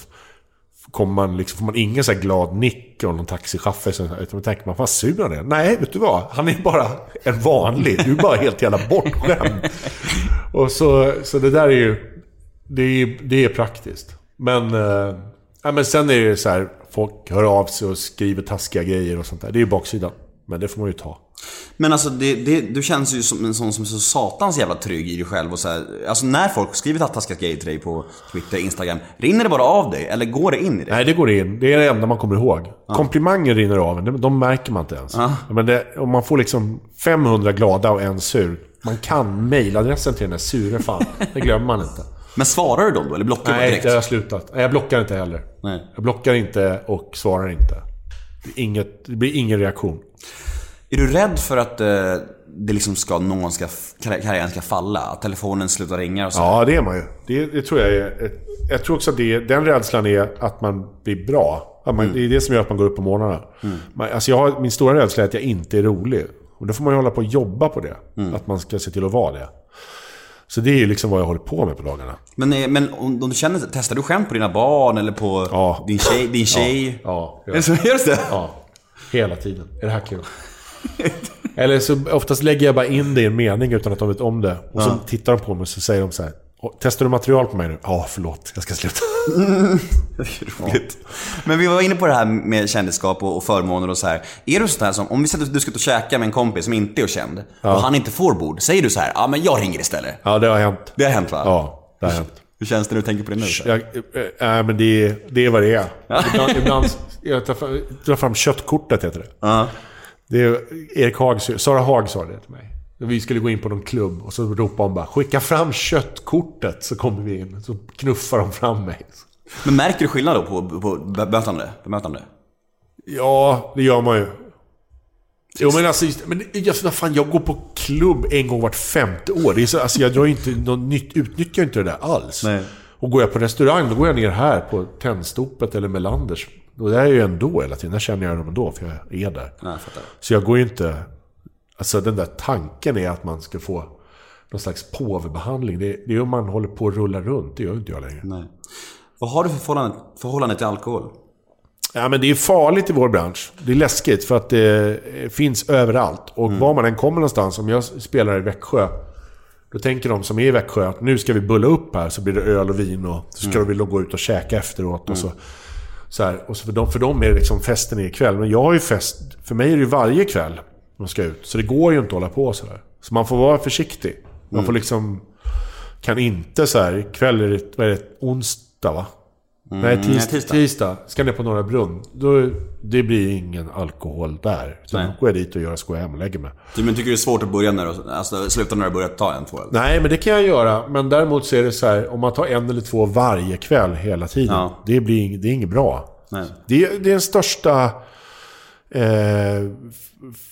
kommer man liksom, får man ingen så här glad nick av någon taxichaufför. så- Utan man tänker man, vad sur han är. Nej, vet du vad? Han är bara en vanlig. Du är bara helt jävla bortskämd. och så, så det där är ju... Det är, det är praktiskt. Men, eh, ja, men sen är det så här, folk hör av sig och skriver taskiga grejer och sånt där. Det är ju baksidan. Men det får man ju ta. Men alltså det, det, du känns ju som en sån som är så satans jävla trygg i dig själv och så här, Alltså när folk skriver taskiga grejer till dig på Twitter, Instagram. Rinner det bara av dig? Eller går det in i dig? Nej, det går in. Det är det enda man kommer ihåg. Komplimanger rinner av en. De, märker man inte ens. Men det, om man får liksom 500 glada och en sur. Man kan mejladressen till den där sure fan. Det glömmer man inte. Men svarar du dem då? Eller blockar du bara Nej, direkt? det har jag slutat. Nej, jag blockar inte heller. Nej. Jag blockar inte och svarar inte. Det, inget, det blir ingen reaktion. Är du rädd för att eh, det liksom ska, någon ska, karri- karriären ska falla? Att telefonen slutar ringa och så? Ja, det är man ju. Det, det tror jag är... Jag tror också att det, den rädslan är att man blir bra. Man, Det är det som gör att man går upp på morgnarna. Man, alltså jag har, min stora rädsla är att jag inte är rolig. Och då får man ju hålla på och jobba på det. Att man ska se till att vara det. Så det är ju liksom vad jag håller på med på dagarna. Men, eh, men om, om du känner, testar du skämt på dina barn eller på Ja. din tjej? Din tjej? Ja, Är det så? Är det? Ja, hela tiden. Är det här kul? Eller så oftast lägger jag bara in det i en mening utan att de vet om det. Och så tittar de på mig och så säger de så här. "Åh, Testar du material på mig nu? Ja, förlåt. Jag ska sluta. Roligt. Men vi var inne på det här med kändisskap och, förmåner och så här. Är du sådär som, om vi säger att du ska ut och käka med en kompis som inte är känd och han inte får bord. Säger du så här, ja men jag ringer istället. Ja, det har hänt. Det har hänt va? Ja, det har hänt. Hur känns det när du tänker på det nu? Jag, äh, men det, är- det är vad det är. Ibland, ibland jag tar, fram- drar fram köttkortet, heter det. Ja. Det är Erik Haag, Sara Haag sa det till mig. Vi skulle gå in på någon klubb och så ropade hon bara “Skicka fram köttkortet” så kommer vi in. Så knuffar de fram mig. Men märker du skillnad då på, på bemötande? bemötande? Ja, det gör man ju. Jo men alltså, men vad fan, jag går på klubb en gång vart femte år. Det är så, alltså, jag drar inte något nytt, utnyttjar inte det där alls. Nej. Och går jag på restaurang, då går jag ner här på Tennstopet eller Melanders. Och där är jag ju ändå hela tiden. Där känner jag dem ändå, för jag är där. Ja, jag. Så jag går ju inte... Alltså den där tanken är att man ska få någon slags påvebehandling. Det, det är om man håller på att rulla runt. Det gör inte jag längre. Nej. Vad har du för förhållande, förhållande till alkohol? Ja, men det är farligt i vår bransch. Det är läskigt för att det finns överallt. Och var man än kommer någonstans, om jag spelar i Växjö, då tänker de som är i Växjö att nu ska vi bulla upp här, så blir det öl och vin och så ska de vilja gå ut och käka efteråt. Och så, så här, och så för, dem, för dem är det liksom festen är ikväll. Men jag har ju fest, för mig är det ju varje kväll man ska ut. Så det går ju inte att hålla på så här. Så man får vara försiktig. Man får liksom, kan inte så här, ikväll är det, vad är det onsdag va? Nej, tis, nej, tisdag. tisdag. Ska ner på Norra Brunn. Då, det blir ingen alkohol där. Så Nej. då går jag dit och gör ska hem och lägger mig. Du, men tycker du det är svårt att börja när du, alltså sluta när du börjat ta en, två öl? Nej, men det kan jag göra. Men däremot så är det så här, om man tar en eller två varje kväll hela tiden. Ja. Det, blir, det är inget bra. Nej. Det, är- det är den största eh,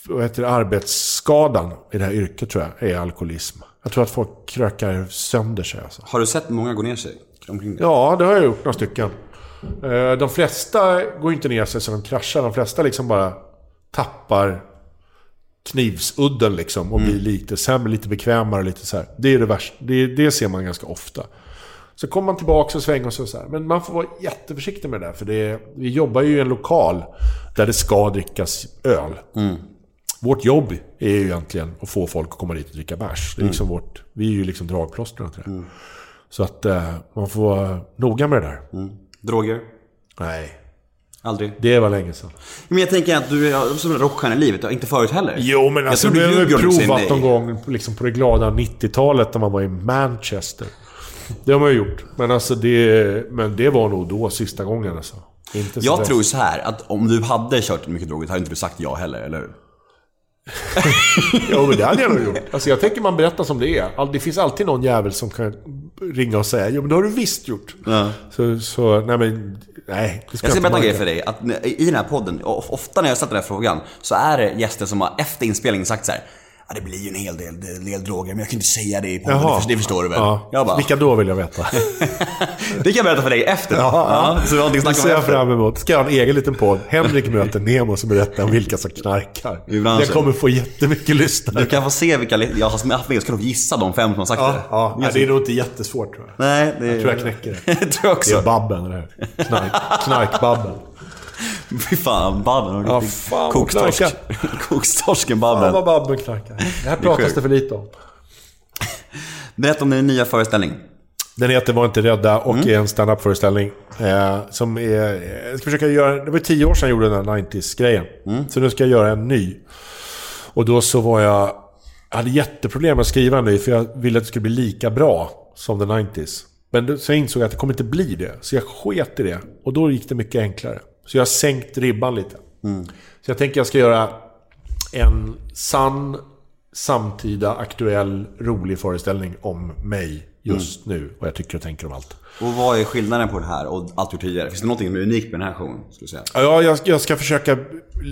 vad heter det, arbetsskadan i det här yrket tror jag, är alkoholism. Jag tror att folk krökar sönder sig alltså. Har du sett många gå ner sig omkring det? Ja, det har jag gjort några stycken. Eh, De flesta går inte ner sig så de kraschar. De flesta liksom bara tappar knivsudden liksom och blir lite sämre, lite bekvämare. Lite så här. Det är det värsta. Det, det ser man ganska ofta. Så kommer man tillbaka och svänger och så, så här. Men man får vara jätteförsiktig med det där. För det, vi jobbar ju i en lokal där det ska drickas öl. Vårt jobb är ju egentligen att få folk att komma dit och dricka bärs. Det är liksom vårt, vi är ju liksom dragplåstren till det. Så att eh, man får vara noga med det där. Droger? Nej, Aldrig? det var länge sedan. Men jag tänker att du är som en rockstjärna i livet, inte förut heller. Jo, men alltså tror vi du har provat någon gång liksom på det glada 90-talet när man var i Manchester. Det har man ju gjort. Men alltså det, men det var nog då sista gången alltså. Inte Jag dess. tror så här att om du hade kört mycket droger hade inte du sagt ja heller, eller hur? Jo, men det hade jag nog gjort. Alltså jag tänker man berättar som det är. Det finns alltid någon jävel som kan ringa och säga Jo, men det har du visst gjort. Ja. Så, så, nej men, nej. Jag ska berätta en grej för dig. Att I den här podden, of- ofta när jag ställt den här frågan, så är det gäster som har efter inspelningen sagt så här. Ja, det blir ju en hel del, del, del droger, men jag kan inte säga det i podden, Jaha. det förstår du väl? Ja. Jag bara, Vilka då vill jag veta? det kan jag berätta för dig efter. Ja, så vi har Det ser jag fram emot. Ska jag ha en egen liten podd. Henrik möter Nemo som berättar om vilka som knarkar. Jag kommer få jättemycket lyssnare. Du kan få se vilka jag har haft med, så kan du gissa de fem som har sagt Ja, det. ja. Nej, det är nog inte jättesvårt tror jag. Nej, det Jag tror jag knäcker det. det tror jag Det också. är Babben det här. Knark, knarkbabben. Fy fan, Babben. Ja, fan knarkar. Kokstorsken Fan Babben. vad Babben knarkar. Det här pratas det för lite om. Berätta om din nya föreställning. Den heter Var inte rädda och är en stand-up-föreställning. Eh, som är, jag ska försöka göra, det var tio år sedan jag gjorde den här 90s-grejen. Så nu ska jag göra en ny. Och då så var jag... Jag hade jätteproblem med att skriva nu för jag ville att det skulle bli lika bra som the 90s. Men så jag insåg jag att det kommer inte bli det. Så jag sket i det. Och då gick det mycket enklare. Så jag har sänkt ribban lite. Så jag tänker jag ska göra en sann, samtida, aktuell, rolig föreställning om mig just nu. Vad jag tycker och tänker om allt. Och vad är skillnaden på det här och allt du tidigare? Finns det är unikt med den här showen? Skulle säga? Ja, jag, jag ska försöka...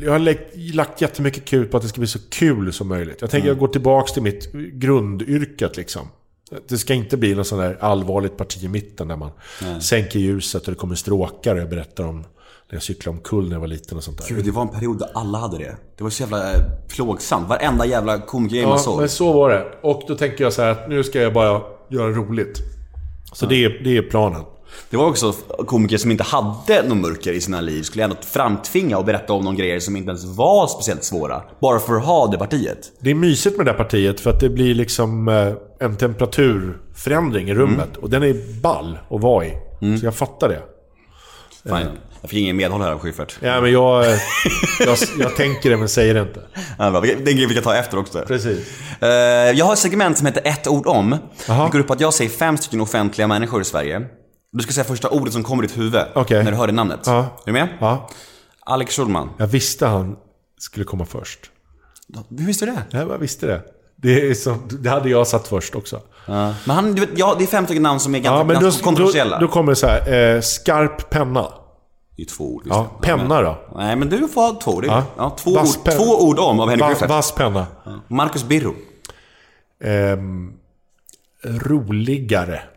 Jag har lagt, lagt jättemycket krut på att det ska bli så kul som möjligt. Jag tänker jag går tillbaka till mitt grundyrket liksom. Det ska inte bli något sån där allvarligt parti i mitten där man sänker ljuset och det kommer stråkar och jag berättar om när jag cyklade omkull när jag var liten och sånt där. Gud, det var en period där alla hade det. Det var så jävla eh, plågsamt. Varenda jävla komikergrej man Ja, såg. men så var det. Och då tänker jag så här att nu ska jag bara göra roligt. Så det, är, det är planen. Det var också komiker som inte hade något mörker i sina liv skulle ändå framtvinga och berätta om de grejer som inte ens var speciellt svåra. Bara för att ha det partiet. Det är mysigt med det här partiet för att det blir liksom eh, en temperaturförändring i rummet. Och den är ball att vara i. Så jag fattar det. Fan, jag fick ingen medhåll här av Schyffert. Ja, men jag, jag, jag tänker det men säger det inte. Ja, bra. Det är en grej vi kan ta efter också. Precis. Eh, Jag har ett segment som heter ett ord om. Jaha. Det går ut på att jag säger fem stycken offentliga människor i Sverige. Du ska säga första ordet som kommer i ditt huvud Okej. när du hör det namnet. Ja. Är du med? Ja, Alex Schulman. jag visste han skulle komma först. Hur visste du det? Ja, jag visste det. Det, är som, det hade jag satt först också. Men han, du vet, ja, det är fem stycken namn som är ganska, Ja, men då, ganska då, kontroversiella. då kommer det så här. Eh, skarp penna. Det är två ord. Ja, penna då. Nej, men du får ha två. Är, Ja. ja. två, Vass ord, två ord om av Henrik Va, Schyffert. vass penna. Marcus Birro. Ehm, roligare.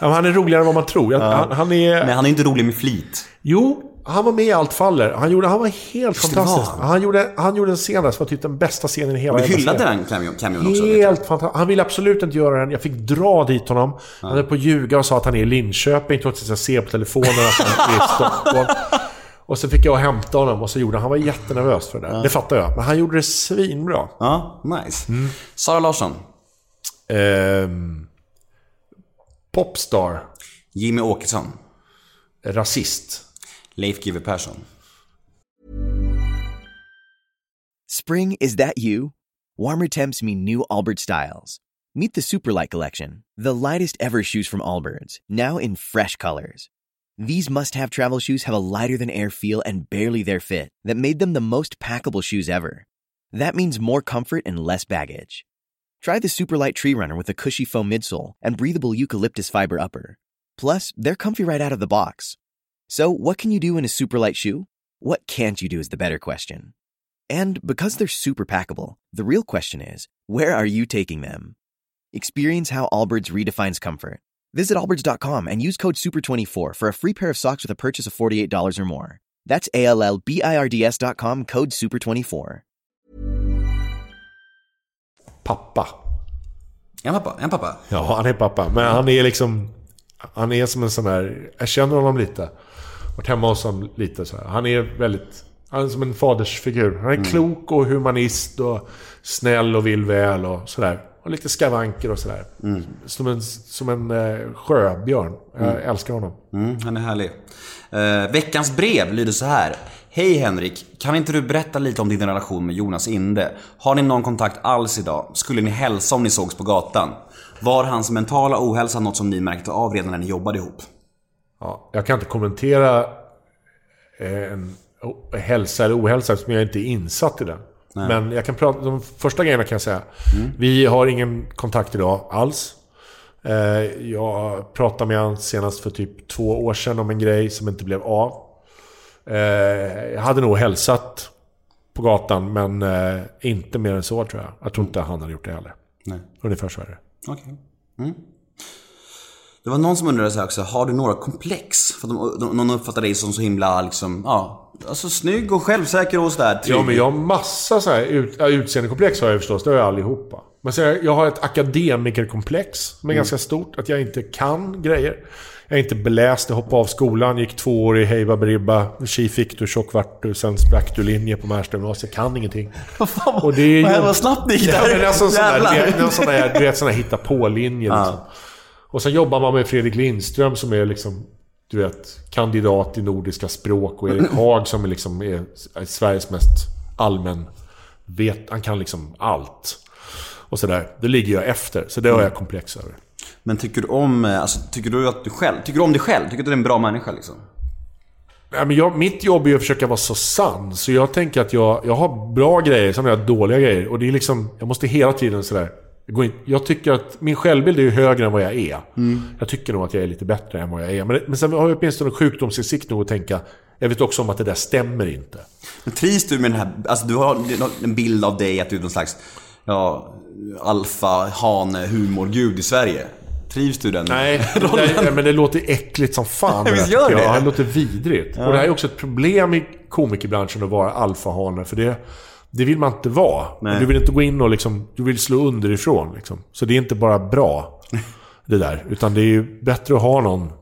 Ja, han är roligare än vad man tror. Jag, han, han är... Men han är inte rolig med flit. Jo, han var med i Allt faller. Han, gjorde, han var helt Just fantastisk. var han. Han gjorde, han gjorde en scen där som var typ den bästa scenen i hela jävla hyllade den cameon, också. jag. Helt fantastiskt. Han ville absolut inte göra den. Jag fick dra dit honom. Han höll på att ljuga och sa att han är i Linköping trots att jag ser på telefonen att han är i Stockholm. Och så fick jag hämta honom och så gjorde han. Han var jättenervös för det där. Det fattar jag. Men han gjorde det svinbra. Ja, nice. Mm. Sara Larsson. Ehm, popstar. Jimmy Åkesson. Rasist. Leif GW Persson. Spring, is that you? Warmer temps mean new Allbirds styles. Meet the Superlight Collection, the lightest ever shoes from Allbirds, now in fresh colors. These must have travel shoes have a lighter than air feel and barely their fit that made them the most packable shoes ever. That means more comfort and less baggage. Try the Superlight Tree Runner with a cushy foam midsole and breathable eucalyptus fiber upper. Plus, they're comfy right out of the box. So, what can you do in a super light shoe? What can't you do is the better question. And because they're super packable, the real question is, where are you taking them? Experience how Allbirds redefines comfort. Visit allbirds.com and use code SUPER24 for a free pair of socks with a purchase of $48 or more. That's A L L B I R D S.com code SUPER24. Pappa. En pappa? En pappa? Ja, han är pappa. Men han är liksom... Han är som en sån här... Jag känner honom lite. Varit hemma hos honom lite så här. Han är väldigt... Han är som en fadersfigur. Han är klok och humanist och snäll och vill väl och sådär. Och lite skavanker och sådär. Som en, som en eh, sjöbjörn. Jag älskar honom. Mm, han är härlig. Eh, veckans brev lyder så här. Hej Henrik, kan inte du berätta lite om din relation med Jonas Inde? Har ni någon kontakt alls idag? Skulle ni hälsa om ni sågs på gatan? Var hans mentala ohälsa något som ni märkte av redan när ni jobbade ihop? Ja, jag kan inte kommentera eh, en hälsa eller ohälsa eftersom jag inte är insatt i den. Men jag kan prata, de första grejerna kan jag säga. Vi har ingen kontakt idag alls. Eh, jag pratade med honom senast för typ två år sedan om en grej som inte blev av. Eh, jag hade nog hälsat på gatan men inte mer än så tror jag. Jag tror inte han hade gjort det heller. Nej. Ungefär så är det. Okej. Mm. Det var någon som undrade så här också, har du några komplex? För att de, någon uppfattar dig som så himla liksom, ja, alltså snygg och självsäker och sådär. Ja, men jag har massa så här ut, ja, utseendekomplex har jag förstås. Det har jag allihopa. Men så jag, har ett akademikerkomplex som är ganska stort. Att jag inte kan grejer. Jag är inte beläst. Jag hoppade av skolan, gick två år i hej baberiba. Tji fick du, tjock vart du, sen sprack du linje på Märsta gymnasium. Jag kan ingenting. Och det är Vad ju- vad snabbt det gick Ja, där. men alltså Jävlar. du vet, där hitta på-linje liksom. Och sen jobbar man med Fredrik Lindström som är liksom, du vet, kandidat i nordiska språk och Erik Haag som är liksom är Sveriges mest allmän... Vet, han kan liksom allt. Och sådär. Det ligger jag efter. Så det har jag komplex över. Men tycker du om, eh, alltså, tycker du att du själv, tycker du om dig själv? Tycker du att du är en bra människa liksom? Nej, men jag, mitt jobb är ju att försöka vara så sann. Så jag tänker att jag, jag har bra grejer, sen har jag dåliga grejer. Och det är liksom, jag måste hela tiden sådär... Jag, går in, jag tycker att min självbild är ju högre än vad jag är. Jag tycker nog att jag är lite bättre än vad jag är. Men, men sen har jag åtminstone sjukdomsinsikt nog att tänka... Jag vet också om att det där stämmer inte. Men trivs du med den här, alltså du har en bild av dig att du är någon slags, ja, alfa, hane, humorgud i Sverige. Trivs du den Nej, nej, men det låter äckligt som fan. Visst gör det? Ja, det låter vidrigt. Och det här är också ett problem i komikerbranschen att vara alfahane. För det, det vill man inte vara. Du vill inte gå in och liksom, du vill slå underifrån. Liksom. Så det är inte bara bra, det där. Utan det är ju bättre att ha någon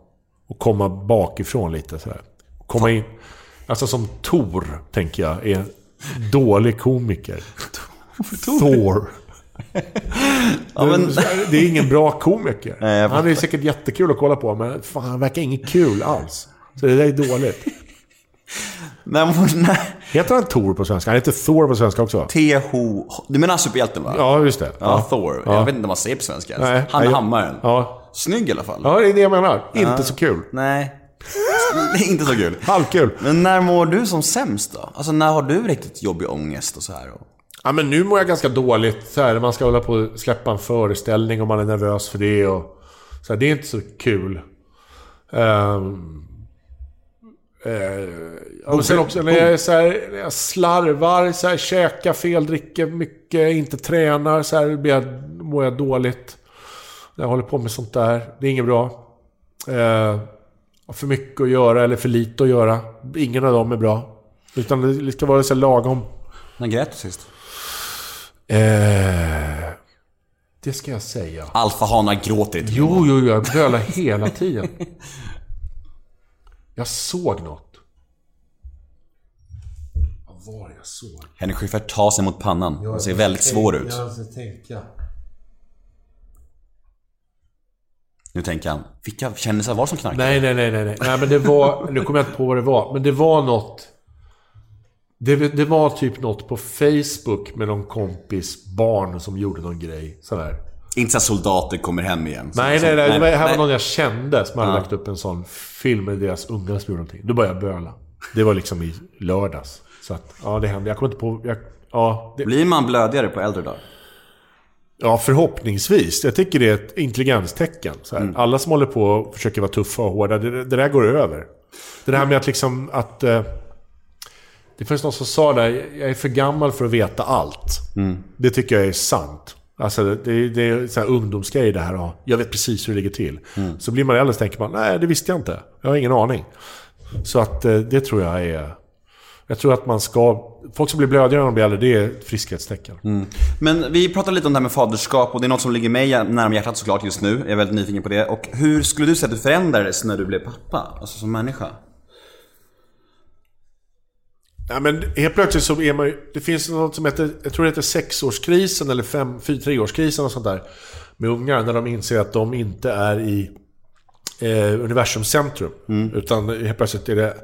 och komma bakifrån lite sådär. Komma in. Alltså som Tor, tänker jag, är en dålig komiker. Thor. Ja, men, Det är ingen bra komiker. Nej, han är säkert jättekul att kolla på, men fan, han verkar inget kul alls. Så det där är dåligt. Men- nej. Heter han Thor på svenska? Han heter Thor på svenska också. TH... Du menar superhjälten va? Ja, just det. Ja, Thor. Ja. Jag vet inte vad man säger på svenska ens. Nej, Han nej. hammaren. Ja. Snygg i alla fall. ja, det är det jag menar. Inte så kul. Nej. inte så kul. Halvkul. Men när mår du som sämst då? Alltså när har du riktigt jobbig ångest och så här? Och... Ja, men nu mår jag ganska dåligt. Så här, man ska hålla på och släppa en föreställning och man är nervös för det. Och, så här, det är inte så kul. Eh, men sen också när jag, är så här, när jag slarvar, så här, käkar fel, dricker mycket, inte tränar. Så här, blir jag, mår jag dåligt. När jag håller på med sånt där. Det är inget bra. Eh, för mycket att göra eller för lite att göra. Ingen av dem är bra. Utan det ska vara så här lagom. När grät du sist? Eh, det ska jag säga. Alfahanar gråter inte. Jo, jo, jo, jag bölar hela tiden. Jag såg något. Var det jag såg? Henrik Schyffert tar sig mot pannan. Han ser väldigt svår ut. Jag ska tänka. Nu tänker han, vilka kändisar var det som knarkade? Nej, nej, nej, nej, nej. Nej, men det var... Nu kommer jag inte på vad det var. Men det var något... Det, det var typ något på Facebook med någon kompis barn som gjorde någon grej. Sådär. Inte så att soldater kommer hem igen. Så- Nej, så- nej, nej. Det var, här nej. var någon jag kände som hade Ja. lagt upp en sån film med deras ungar som gjorde någonting. Då började jag böla. Det var liksom i lördags. Så att, ja, det hände. Jag kommer inte på... Jag, ja, det, Blir man blödigare på äldre dagar? ja, förhoppningsvis. Jag tycker det är ett intelligenstecken. Här. Alla som håller på och försöker vara tuffa och hårda, det, det där går över. Det där med att liksom att... Eh, det finns någon som sa där, jag är för gammal för att veta allt. Det tycker jag är sant. Alltså det, det är så här ungdomsgrej det här. och Jag vet precis hur det ligger till. Så blir man äldre så tänker man, nej det visste jag inte. Jag har ingen aning. Så att eh, det tror jag är... Jag tror att man ska... Folk som blir blödigare när de blir äldre, det är ett friskhetstecken. Men vi pratade lite om det här med faderskap och det är något som ligger mig närmare hjärtat såklart just nu. Jag är väldigt nyfiken på det. Och hur skulle du säga att du förändrades när du blev pappa? Alltså som människa? Ja, men helt plötsligt så är man ju... Det finns något som heter, jag tror det heter sexårskrisen eller fem, fy, treårskrisen och sånt där. Med ungar, när de inser att de inte är i eh, universums centrum. Utan helt plötsligt är det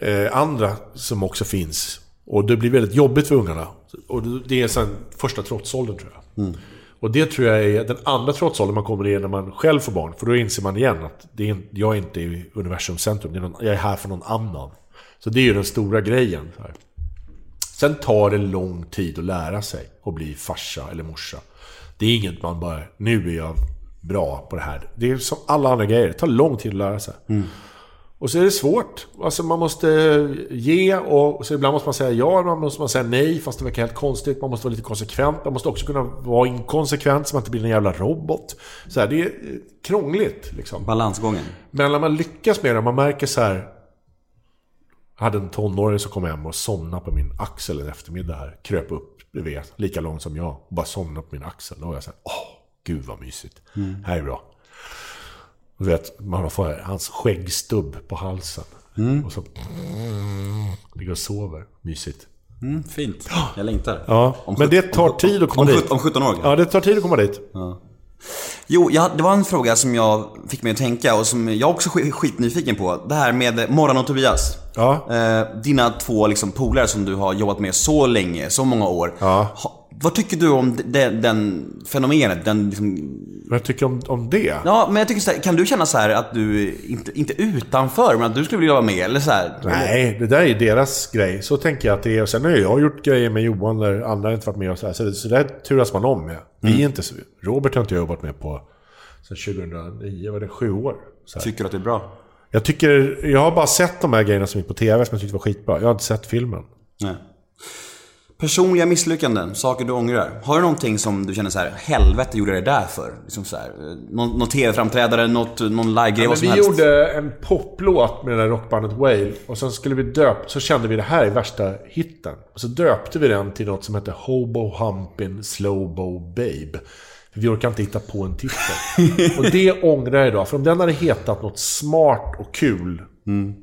eh, andra som också finns. Och det blir väldigt jobbigt för ungarna. Och det är sen första trotsåldern tror jag. Och det tror jag är den andra trotsåldern man kommer i när man själv får barn. För då inser man igen att det är, jag är inte i universums centrum. Det är någon, jag är här för någon annan. Så det är ju den stora grejen. Här. Sen tar det lång tid att lära sig att bli farsa eller morsa. Det är inget man bara, nu är jag bra på det här. Det är som alla andra grejer, det tar lång tid att lära sig. Och så är det svårt. Alltså man måste ge och så ibland måste man säga ja, ibland måste man säga nej fast det verkar helt konstigt. Man måste vara lite konsekvent. Man måste också kunna vara inkonsekvent så man inte blir en jävla robot. Så här, det är eh, krångligt liksom. Balansgången. Men när man lyckas med det, man märker så här. Jag hade en tonåring som kom hem och somnade på min axel en eftermiddag här. Kröp upp, du vet, lika lång som jag. Och bara somnade på min axel. Då var jag så här, åh, gud vad mysigt. här är bra. Och du vet, man får hans skäggstubb på halsen. Och så ligger och sover. Mysigt. Mm, fint. Jag längtar. Ja, Om men det tar om- tid att komma om, dit. sjut- Om 17 år. Ja, det tar tid att komma dit. Jo, jag, det var en fråga som jag fick mig att tänka och som jag också är skitnyfiken på. Det här med Morran och Tobias. Ja. Eh, dina två liksom, polare som du har jobbat med så länge, så många år. Ja. Vad tycker du om den, den fenomenet? Den, liksom, Vad jag tycker om, om det? ja, men jag tycker så här, kan du känna så här att du, inte, inte utanför, men att du skulle vilja vara med? Eller så här, Nej, det där är deras grej. Så tänker jag att det är. Och sen har jag gjort grejer med Johan där andra inte varit med och så här. Så det, så det turas man om med. Vi är inte Robert har inte jag jobbat med på sen 2009, var det sju år? Tycker du att det är bra? Jag tycker, jag har bara sett de här grejerna som gick på TV som jag tyckte var skitbra. Jag har inte sett filmen. Nej. Personliga misslyckanden, saker du ångrar. Har du någonting som du känner så här, helvete gjorde jag det där för? Liksom så här, eh, någon, någon TV-framträdare, något, någon live-grej, Ja, vad som vi helst? gjorde en poplåt med det där rockbandet Whale. Och sen skulle vi döpa, så kände vi det här är värsta hitten. Och så döpte vi den till något som hette Hobo Humpin' Slowbo Babe. För vi orkade inte hitta på en titel. och det ångrar jag idag. För om den hade hetat något smart och kul.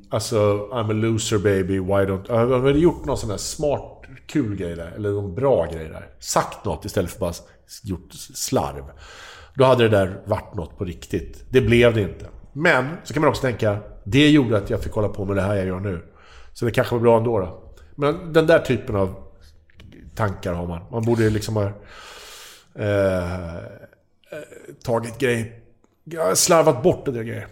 Alltså, I'm a loser baby, why don't... Jag hade gjort någon sån där smart, kul grej där. Eller någon bra grej där. Sagt något istället för bara gjort slarv. Då hade det där varit något på riktigt. Det blev det inte. Men, så kan man också tänka, det gjorde att jag fick hålla på med det här jag gör nu. Så det kanske var bra ändå då. Men den där typen av tankar har man. Man borde liksom ha eh, eh tagit tagit grej... ja, Slarvat bort det där grejer.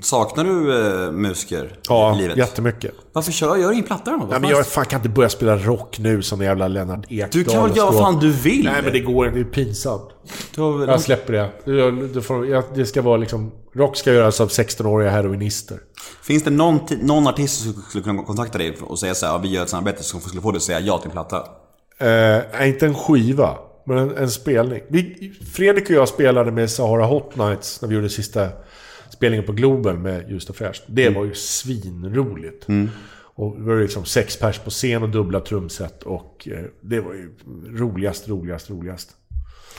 Saknar du eh, musiker Ja, i livet? jättemycket. Varför kör jag ingen platta då? Ja, men jag fan, kan inte börja spela rock nu som jävla Lennart Ekdal. Du kan väl göra vad fan du vill? Nej men det går inte, det är pinsamt. Du har Jag släpper det. Det, det, får, jag, det ska vara liksom... Rock ska göras av 16-åriga heroinister. Finns det någon, någon artist som skulle kunna kontakta dig och säga så här, ja, vi gör ett samarbete som skulle få dig att säga ja till en platta? Eh, nej, inte en skiva, men en, en spelning. Vi, Fredrik och jag spelade med Sahara Hot Nights när vi gjorde sista spelningen på Globen med Just och Fräscht. Det var ju svinroligt. Och det var liksom sex pers på scen och dubbla trumset och eh, det var ju roligast, roligast, roligast.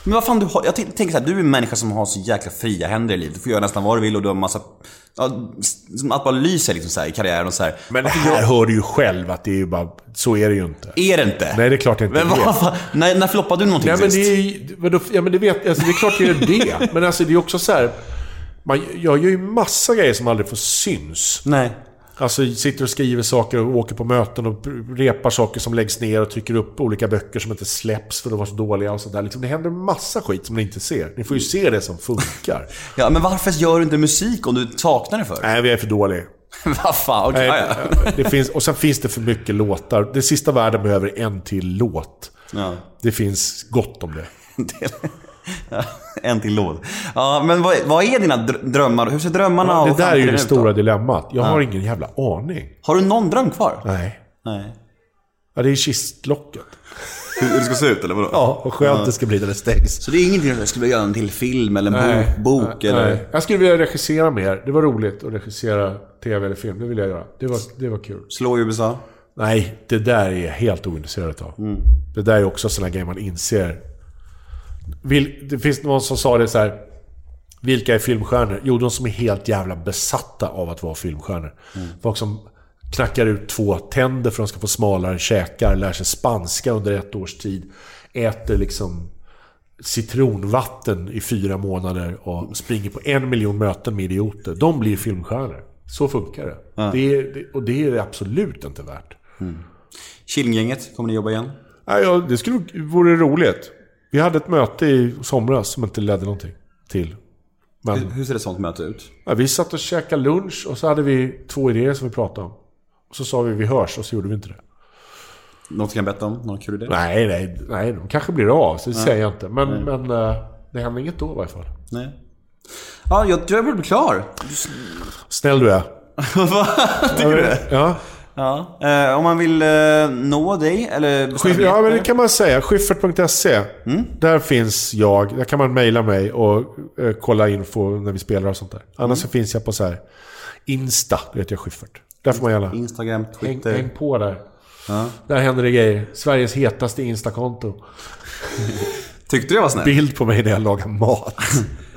Men vad fan, du har, jag tänker så här, du är en människa som har så jäkla fria händer i livet. Du får göra nästan vad du vill och du har massa... Ja, att bara lyser liksom så här, i karriären och så här. Men här hör du ju själv att det är ju bara... Så är det ju inte. Är det inte? Nej, det är klart det inte Men är. vad fan, när, när floppade du någonting Nej, men sist? det är ju- Ja, men det vet alltså, Det är klart det är det. Men alltså, det är också så här... Man, jag gör ju massa grejer som aldrig får syns. Nej. Alltså sitter och skriver saker och åker på möten och repar saker som läggs ner och trycker upp olika böcker som inte släpps för de var så dåliga och sådär. Liksom, det händer massa skit som ni inte ser. Ni får ju se det som funkar. Ja, men varför gör du inte musik om du saknar det för? Nej, vi är för dåliga. vad fan, okej. Nej, det finns, och sen finns det för mycket låtar. Det sista världen behöver en till låt. Ja. Det finns gott om det. Ja, en till låt. Ja, men vad, vad är dina dr- drömmar? Hur ser drömmarna Det och där är ju det ut då? stora dilemmat. Jag har ingen jävla aning. Har du någon dröm kvar? Nej. Nej. Ja, det är kistlocket. Hur, det ska se ut eller vadå? Ja, och skönt det ska bli när det stängs. Så det är ingenting jag skulle vilja göra en till film eller en Nej. bok, bok eller... Nej. Jag skulle vilja regissera mer. Det var roligt att regissera tv eller film. Det vill jag göra. Det var, det var kul. Slå i USA? Nej, det där är jag helt ointresserad av. Mm. Det där är också sådana grejer man inser. Vil, det finns någon som sa det så här. Vilka är filmstjärnor? Jo, de som är helt jävla besatta av att vara filmstjärnor. Mm. Folk som knackar ut två tänder för att de ska få smalare käkar, lär sig spanska under ett års tid, äter liksom citronvatten i fyra månader och springer på en miljon möten med idioter. De blir filmstjärnor. Så funkar det. det, är, det och det är det absolut inte värt. Killinggänget, kommer ni jobba igen? Nej, ja, det skulle vore roligt. Vi hade ett möte i somras som inte ledde någonting till. Men Hur, hur ser ett sånt möte ut? ja, vi satt och käkade lunch och så hade vi två idéer som vi pratade om. Och så sa vi vi hörs och så gjorde vi inte det. Något kan berätta om? Någon kul idé? Nej, nej, nej de kanske blir av. Så det säger jag inte. Men, men eh, det hände inget då i varje fall. Nej. Ja, jag tror jag börjar bli klar. Snäll du är. Vad tycker du? Ja, Ja. Eh, om man vill eh, nå dig eller Schiff- ja men det kan man säga. Schyffert.se. Där finns jag. Där kan man mejla mig och eh, kolla info när vi spelar och sånt där. Annars så finns jag på så här Insta, det heter jag Schyffert. Där får man gärna Instagram, häng, Twitter. häng på där. Där händer det grejer. Sveriges hetaste Instakonto. Tyckte du jag var snäll? bild på mig när jag lagar mat.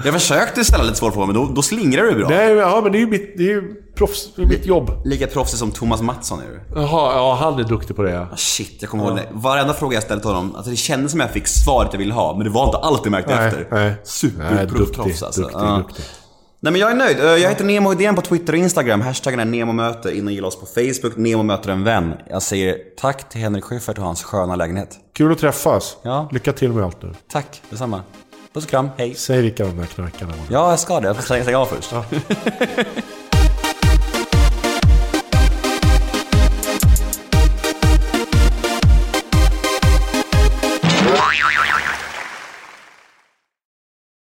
Jag försökte ställa lite svåra frågor, men då, då slingrar du bra. Nej, ja men det är ju mitt, det är ju proffs, det är mitt jobb. Lika proffsig som Thomas Mattsson är du. Jaha, ja han är duktig på det. Ah, Shit, jag kommer ihåg det. Varenda fråga jag ställde till honom, alltså det kändes som jag fick svaret jag ville ha, men det var inte allt jag märkte Nej, efter. nej. Nej, Superproffs duktig, alltså. duktig, Ja. duktig. Nej men jag är nöjd. Eh, Jag heter Nemo Idén på Twitter och Instagram. Hashtaggen är NEMOMÖTE. In och gilla oss på Facebook. Nemo möter en vän. Jag säger tack till Henrik Schyffert och hans sköna lägenhet. Kul att träffas. Ja. Lycka till med allt nu. Tack, detsamma. Puss och kram, hej. Säg vilka de där knarkarna var. Ja, jag ska det. Jag får säga ja först.